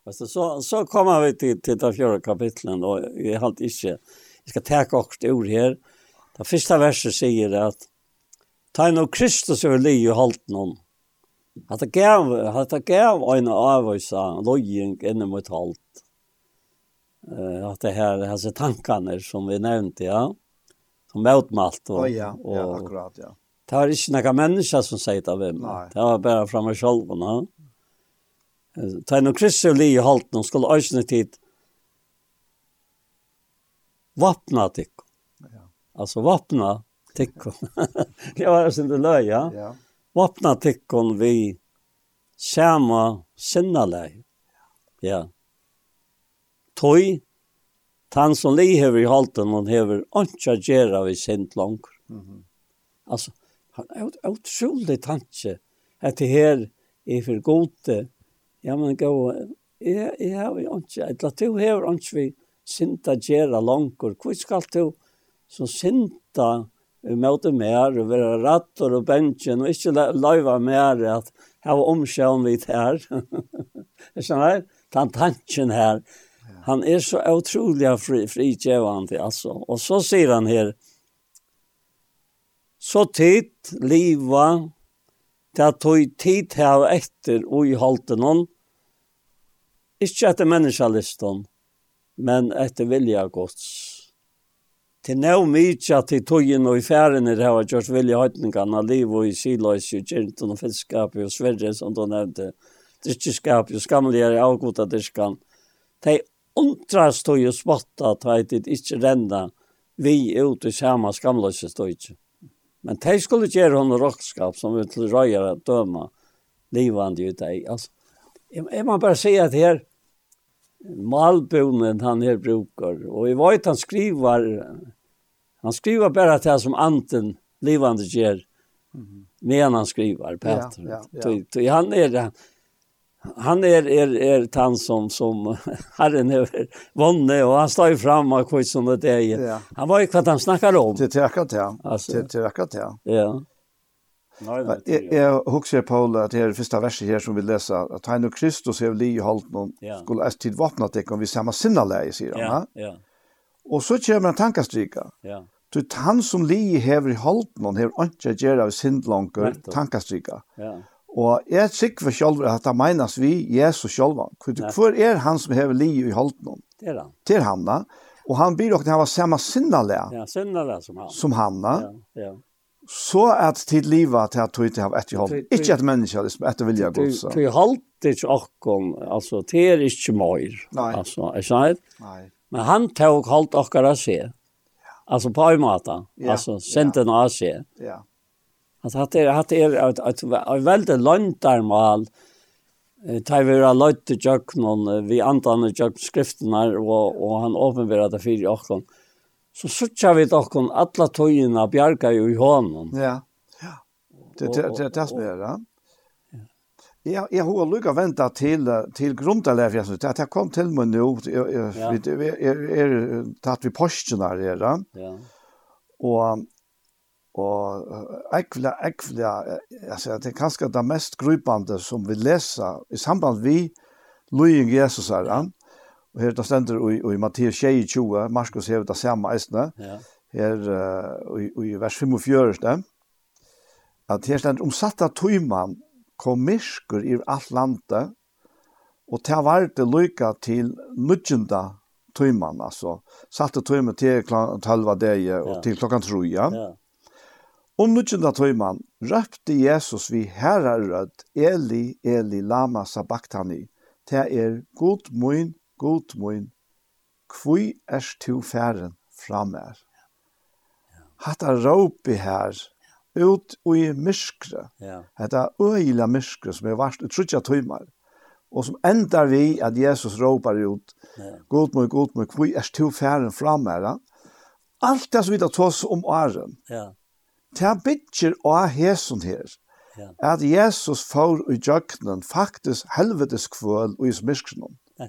Alltså, så, så kommer vi til, til det fjorda kapitlet, og jeg har ikke, jeg skal teka okra ord her. Det første verset sier at, Ta no Kristus over li og halt noen. Att det gav, at det gav en avvisa, lojing inne mot halt eh att det här alltså tankarna som vi nämnde ja som motmalt och oh, ja, och ja, akkurat ja. Det var ikke noen mennesker som sier det av mig. Det var bare fra meg selv. Ja. Det er noen Kristi liv i halten. De skulle øyne tid vapna tikk. Ja. Altså vapna tikk. det var sin det løy, ja. ja. Vapna tikk vi samme sinnaläge. Ja. Tøy, han som li hever i halten, han hever ikke gjerra vi sint langt. Mm -hmm. Altså, han er utrolig tanke at det her er for gode. Ja, men gå, jeg, jeg har jo ikke, eller du hever ikke vi sinta gjøre langt. Hvor skal du som sinta møte mer og være rattor og benchen og ikke løyva mer at her var omskjøn vidt her. Jeg skjønner, den tanken her, Han är så otroligt fri, frigivande alltså. Och så säger han här. Så tid, liva, ta tog tid här efter och i halten hon. Ikke etter menneskalistan, men etter vilja gods. Til nå mykje at de togjen og i færen er her gjort vilja høytningene av liv og i siløys og kyrten og fiskskap og sverre som du nevnte. Dyrkjeskap og skamligere avgåta dyrskan. De undras tog jo spotta at det inte ikke renna vi ut i samme skamløse støytje. Men de skulle gjøre henne rockskap som vi til røyere døma livande ut i. Altså, jeg må bare si at her malbonen han her brukar, og jeg vet han skriver, han skriver bare til som anten livande gjør, men han skriver, Peter. Ja, ja, ja. han er, han är är är tant som som Herren över vanne och han står fram og kvitt som det er. Ja. Han var ju kvart han snackar om. Det tackat ja. Det tackat ja. Ja. Nej, Jeg husker Paul att det är första verset här som vi leser. att han och Kristus er li halt någon skulle äst tid vapna det om vi samma sinna läge säger han. Ja. Ja. Och så kommer en tankastryka. Ja. Du han som li häver i någon hever ikke gjør av synd långt tankastryka. Ja. Og jeg sikker for selv at det menes vi Jesus selv. Hvor er han som hever li i holden? Det er han. Det er han da. Og han blir dere til å ha samme sinnale. Ja, sinnale som han. Som han da. Ja, ja. Så at tid livet til at du ikke har etter holden. Ikke et menneske liksom, etter vilja god. Du, du holdt ikke åkken, altså, det er ikke mer. Nei. Altså, er sant? Nei. Men han tog holdt åkker av seg. Ja. Altså på en måte. Ja. Altså, sendte ja. av seg. Ja. Att att det att är att att väldigt lantarmal tar vi alla lite någon vi antar jökn skrifterna och och han öppnar det för jag så söker vi dock kon alla tojina bjarga ju i honom. Ja. Ja. Det det det spelar det. Ja, jag har lukka vänta till till grundalära så att jag kom till mig nu vi är är tatt vi posten där Ja. Och Og ekvla, ekvla, altså, det er kanskje det mest gripande som vi leser i samband vi løying Jesus her, og her det stender i, i Mattias 22, Marskos hever det samme eisene, ja. her uh, i, i vers 45, at her stender omsatta tøyman kom mysker i alt landet, og til var det lykka til nødgjenda tøyman, altså, satte tøyman til klokka 12 og til klokka 3, ja. ja Om nudgjenda tøyman røpte Jesus vi herrarød Eli, Eli, lama sabachthani. Det er god moin, god moin, kvui erst tu færen framær. Hatta råpi her, ut i myskre. Hatta øyla myskre som er varst i trutja tøymar. Og som endar vi at Jesus råpar ut, god moin, god moin, kvui erst tu færen framær. Alt det som vi tar tås om åren. Ja Det bytjer av hesen her, Ja. at Jesus får i jøknen faktisk helvetes kvøl og i Ja.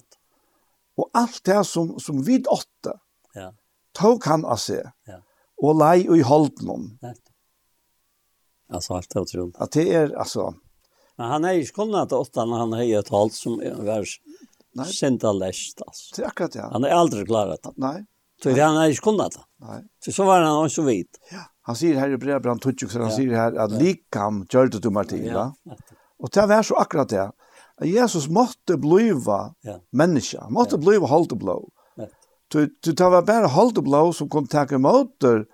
Og alt det som, som vi åtte, ja. tog han av seg, ja. og lei og i holden Alltså allt är otroligt. At det er, altså... Men han är ju skolnat åtta när han har ett halt som var sent läst alltså. Det er akkurat ja. Han är aldrig klarat det. Nei. Så han är ju skolnat. Nei. Så så var han också vit. Ja han sier her i Brebrand Tutsjuk, så han ja. sier her at likam gjør det du Martin. Ja. Og det var så akkurat det. At Jesus måtte bliva ja. menneske, han måtte ja. bliva holdt og blå. Du, du tar var bare holdt og blå som kom takke måter,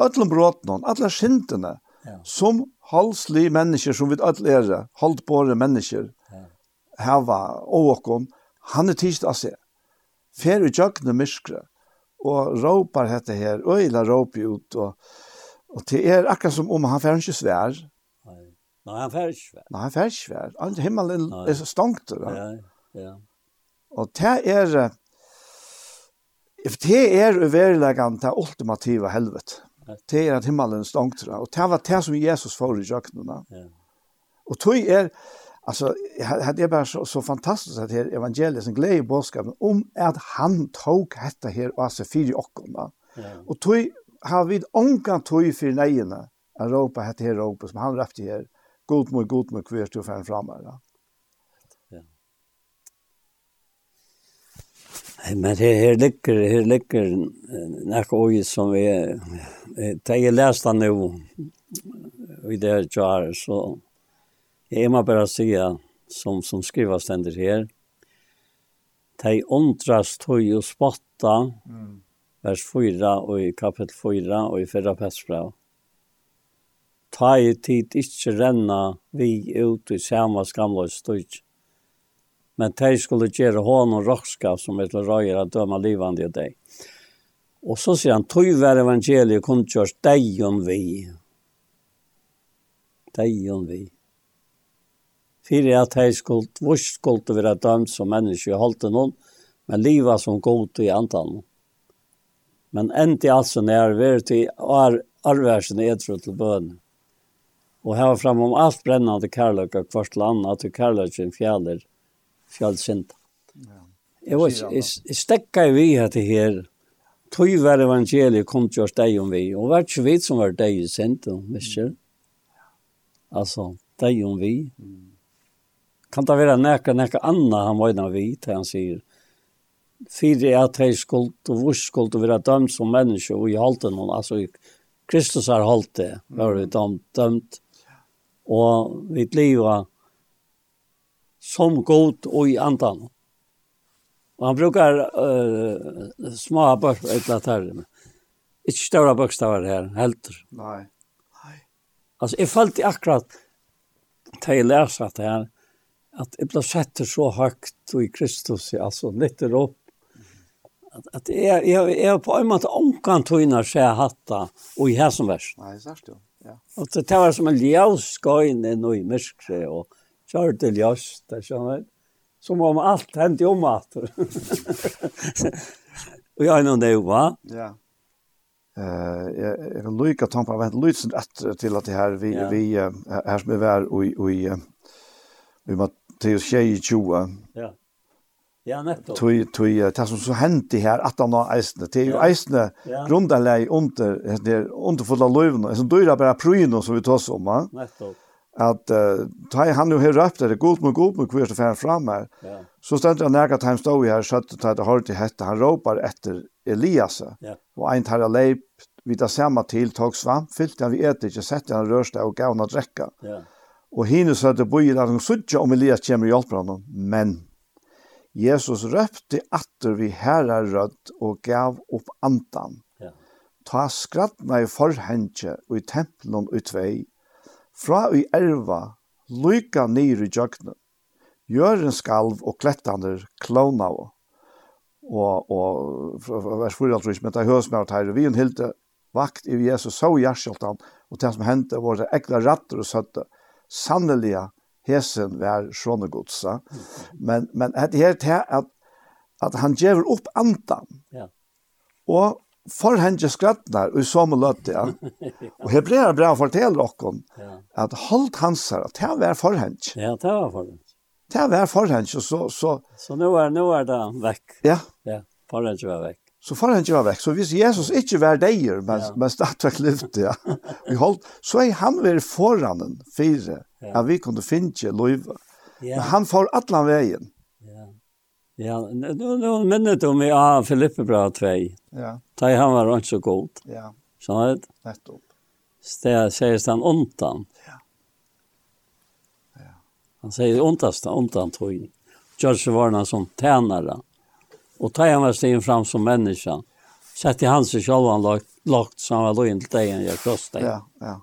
alle bråtene, alle skintene, ja. som halslige mennesker, som vi alle er, holdbare mennesker, ja. heva og han er tist av seg. Fer i jøkne myskre, og råpar hette her, øyla råp ut, og Og det er akkurat som om han fær ikke svær. Nei, han fær ikke svær. Nei, han fær ikke svær. All himmelen Nei. er så stankt. Ja, ja. Og det er, det er uverleggen det ultimative helvet. Det er at himmelen er stankt. Og det var det som Jesus får i kjøkkenene. Ja. Og tog er, Alltså det är bara så, så fantastiskt att här evangeliet en glädje om att han tog detta här och alltså fyra och komma. Ja. Och tog har vi ångan tog for nejene, en råpa hette her råpa som han rappte her, god mot god mot kvart og fem framme. Ja. Men her, her ligger, her ligger nek oi som vi, da jeg leste han jo i det her jar, så jeg må bare sige, som, som skriver stender her, de jeg tog høy og spotta, mm vers 4 og i kapitel 4 og i 4 Petsbrav. Ta i tid ikkje renna vi ut i samme skamla støyt, men de skulle gjøre hånd og rockskap som er til røyer at døma livande i deg. Og så sier han, tog vær evangeliet kun kjørs deg om vi. Deg om vi. Fyrir at de skulle, vurs skulle være dømt som menneske i holdt noen, men liva som god i antallen. Men endi altså nær ver til ar, arversen edru til bøn. Og her fram om alt brennande kærløk og kvart land, at du kærløkken fjaller, fjallsint. Ja. Jeg, var, jeg, jeg stekka vi vi til her, tog var evangeliet kom til oss deg om vi, og var ikke vi som var deg i sint, ikke? Altså, deg om vi. Kan det være nekka, nekka anna han var innan vi, til han sier, fyrir at de skuld og vurs skuld og være dømt som menneske og i halte noen, altså Kristus har holdt det, var vi dømt, dømt og vi liva som god og i andan. Og han brukar uh, små bøk, et eller annet Ikke større bøkstavar her, helter. Nei. Nei. Altså, jeg følte akkurat til jeg leser det her, at jeg ble sett så høyt i Kristus, altså, nytter opp at, at jeg, jeg, jeg på en måte omkan tøyner seg hatta og i her som vers. Nei, sagt jo. Ja. Og det, det var som en ljøvskøyne nå i mørkse, og kjør til ljøs, det skjønner jeg. Som om alt hendte om at. og jeg er noen det jo, va? Ja. Eh jag vill lycka tampa på vent lysen etter til at det her, vi ja. vi her som er vær og i i vi Matteus 22. Ja Ja, nettopp. Tui, tui, det som så henti her, at han har eisne, det er jo eisne ja. grunderlei under, under fulla løyvene, som døyra bare pryno som vi tås om, va? Nettopp. At uh, ta han jo her opp der, det god med god med kvist og fram her, ja. så stendur han nærkert han stod i her, skjøtt og tatt og til i hette, han ropar etter Elias, ja. og ein tar leip, vi tar samme til, tog svamp, fyllt han vi etter, ikke sett han rørste og gav han å drekka. Ja. Og hinne så at det bøyer at han suttje om Elias kommer og hjelper honom, men Jesus røpte atter vi herrarødd og gav opp andan. Ja. Ta skrattna i forhenge og i tempelen og i tvei, fra i erva, lyka nyr i djøkne. Gjør en skalv og klettander klona og og og vers 4 tror jeg men det høres med at her, vi en hilde vakt i Jesus så hjerteltan og det som hendte var det ekla ratter og søtte sannelige hesen var sånne godsa. Men, men det er til at, at han gjør opp andan. Ja. Og for henne skrattnar og så må løtte ja. Og hebreer bra forteller okken ja. at holdt hans her, at det var for henne. Ja, det var for henne. Det var for henne, så... Så, så nå, er, nå er det vekk. Ja. Ja, for henne var vekk. Så får han ikke være vekk. Så hvis Jesus ikke var deier, men, ja. men stadig var ja. Vi holdt, så er han vært foran den fire Ja. ja vi kunde finna löv. Ja. Men han får alla vägen. Ja. Ja, nu nu minnet om vi har Filippe bra 2. Ja. Taj han var inte så god. Ja. Så han vet. Rätt upp. Stä sägs han ontan. Ja. Ja. Han säger ontast ontan tror jag. George var någon som tjänare. Och taj han var stegen fram som människa. Sätt i hans själva lagt lagt som han var då inte där jag kostade. Ja, ja.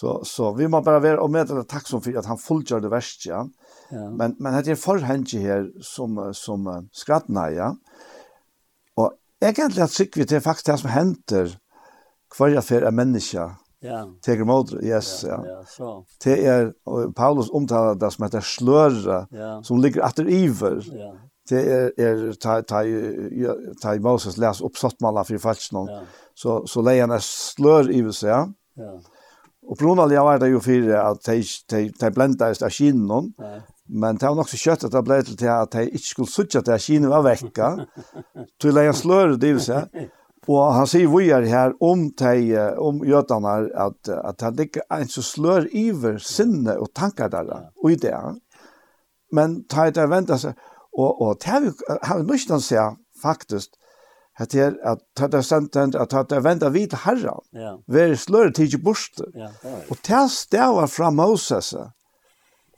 Så så vi må bara vara och med det tack som för att han fullgör det värst ja. ja. Men men det är förhänge här som som skrattna ja. Och egentligen att vi det faktiskt det som händer kvar för en människa. Ja. Teger mot yes ja. Ja, så. Det är Paulus omtalar det som heter slöra ja. som ligger efter iver. Ja. Det är er, ta ta ta Moses läs upp satt malla för falsk. Ja. Så så lejer han slör iver så ja. Ja Och från alla var det ju för att de de de blandades av Ja. Men det var nok så kjøtt att det blev till att de inte skulle sucha att skinnon var vecka. Till en slör det vill säga. Och han sier vi är här om de om jødene att att han ikke en så slör iver sinne och tankar där. Och i det. Men tajta väntar seg, och och det har vi har någonstans säga faktiskt at det er at det er sentend, at det er venda vid herran, ja. ver slør tidsi borste. Ja, og det stava fra Moses,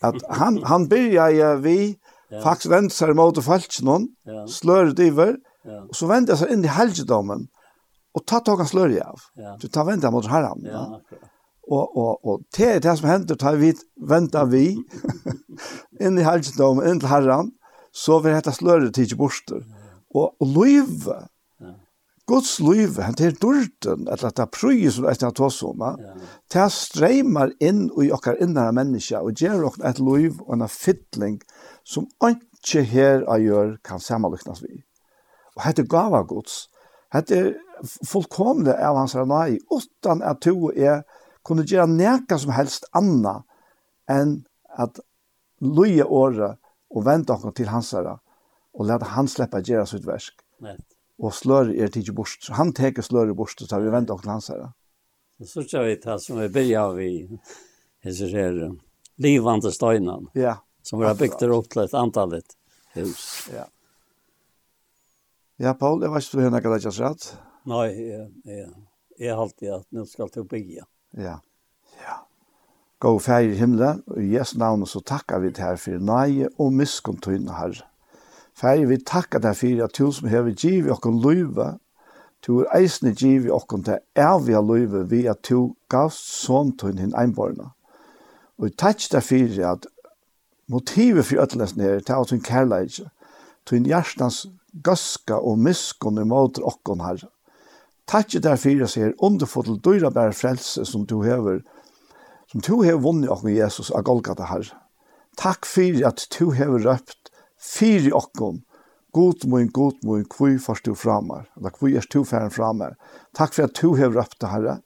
at han, han byrja vi, ja. faktisk vend seg mot falsknån, ja. slør diver, ja. og så venda seg inn i helgedommen, og ta tog han slør av. Ja. Du tar venda mot herran. Ja, ja. Og, og, og det er det som hender, tar vi venda vi, inn i helgedommen, inn til herran, så vil dette slør tidsi borste. Ja. Og, og løyve, Guds liv, han til dørten, at det er prøye som det er til om, det er streimar inn i okkar innere menneske, og gjør okkar et liv og en fiddling som ikke her og gjør kan samanlyknas vi. Og hette gava Guds, hette er fullkomne av hans ranai, utan at to er kunne gjøre neka som helst anna enn at loje året og vente okkar til hans herre, og lade han slippe gjøre sitt versk. Nei og slør er tidsi bort. Så han teker slør bort, så vi venter til hans her. Så så vi det som vi begynner vi, hese her, livande støynan, ja. som vi har byggt det opp til et antallet hus. Ja. Ja, Paul, jeg vet ikke om du har nekket deg rett. Nei, jeg, jeg, jeg har alltid at nå skal du bygge. Ja, ja. Gå fær i himmelen, og i Jesu navn så takkar vi til her for nøye og miskontogne herre. Fær vi takka deg fyrir at du som hever giv i okkon løyve, du er eisne giv i okkon til evige løyve vi at du gavst sånn til hinn einborna. Og vi takk deg fyrir at motivet for ødelesen her til at hun kærleik, til hinn hjertans gøska og miskon måter okkon her. Takk deg fyrir at her underfå dyra bære frelse som du hever, som du hever vunni okkon Jesus av Golgata her. Takk fyrir at du hever røpt fyri okkom. God mun, god mun, kvui fyrst du framar, eller kvui er tu færen framar. Takk for at du hever opp det, Herre.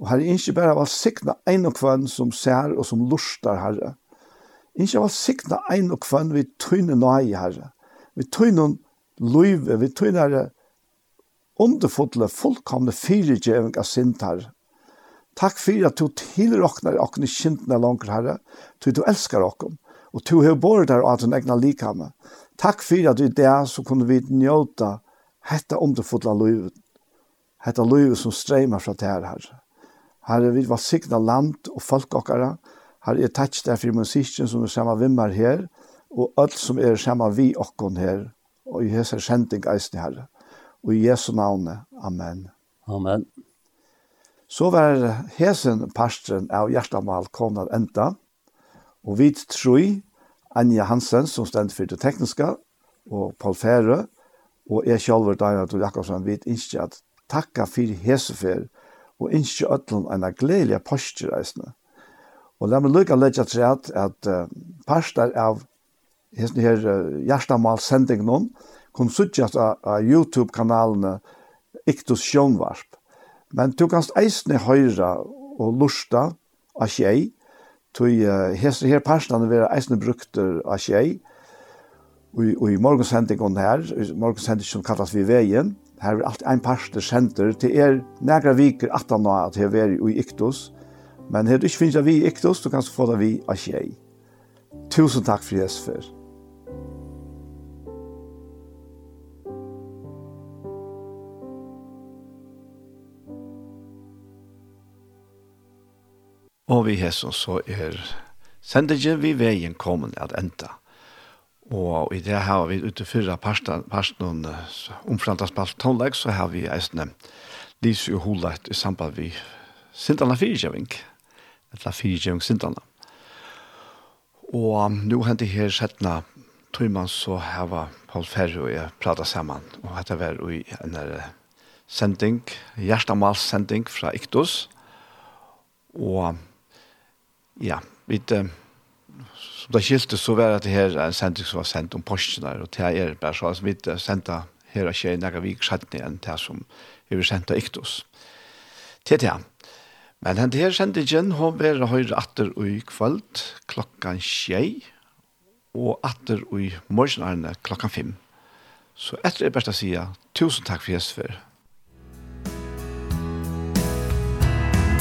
Og Herre, ikke bare var sikna ein og kvann som ser og som lustar, Herre. Ikke var sikna ein og kvann vi tøyne nøye, Herre. Vi tøyne løyve, vi tøyne, Herre, underfotle, fullkomne fyrigjeving av sint, Herre. Takk for at du tilroknar okken i kintene langer, Herre, til du elskar okken. Og to har båret der av den egna likame. Takk for at du der så kunne vi njóta hetta underfotla livet. Hetta livet som streimar fra det her, herre. Herre, vi var signa land og folk okkara. Herre, jeg takk der for musikken som er samme vimmer her, og alt som er samme vi okkon her, og i hese kjenting eisen herre. Og i Jesu navne. Amen. Amen. Så var hesen parstren av hjertamal kommet enda. Og vi tror Anja Hansen, som stender for det tekniske, og Paul Fære, og jeg selv, Daniel Tor Jakobsen, vi ønsker at takka for hesefer, og ønsker ødelen en gledelig postreisende. Og la meg lykke å legge til at, at uh, parster av hesten her uh, hjertemal-sendingen om, kom suttjast av, av YouTube-kanalene Iktus Sjønvarp. Men du kan eisne høyre og lusta av tjei, Tui hese her parstane vera eisne brukter av tjei, og i morgonsendingen her, morgonsendingen som kallas vi veien, her er alt ein parster sender til er negra viker at han at her veri i Iktus, men her du ikke finnes vi i Iktus, du kan få det vi av tjei. Tusen takk for Jesper. Og vi hesson så er sendingen vi veien kommen at enda. Og i det har vi ute fyrra parsten omfrantas på tonlegg, så har vi eisne Lise og Holeit i samband vi Sintana Fyrkjøving, Etla Fyrkjøving Sintana. Og nu hent det her settna Tøyman så var Paul Ferro og jeg prata saman, og dette var i en sending, hjertamals sending fra Iktus, og ja, vi uh, som det skilte så var det her en sending som var sendt om posten der, og det er bare så, altså vi sendte her og skjer nægge vik skjedd igjen det som vi vil sendte iktos. Til det, Men den her sendingen, har vært høyre atter i kvöld klokkan tjei, og atter i morgenarne klokkan fem. Så etter det beste sida, tusen takk for gjesfer.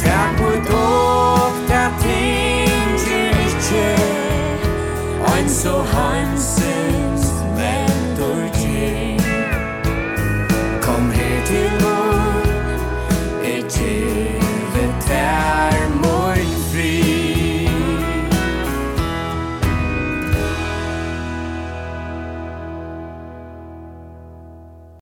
Takk for dog, takk til so heimsig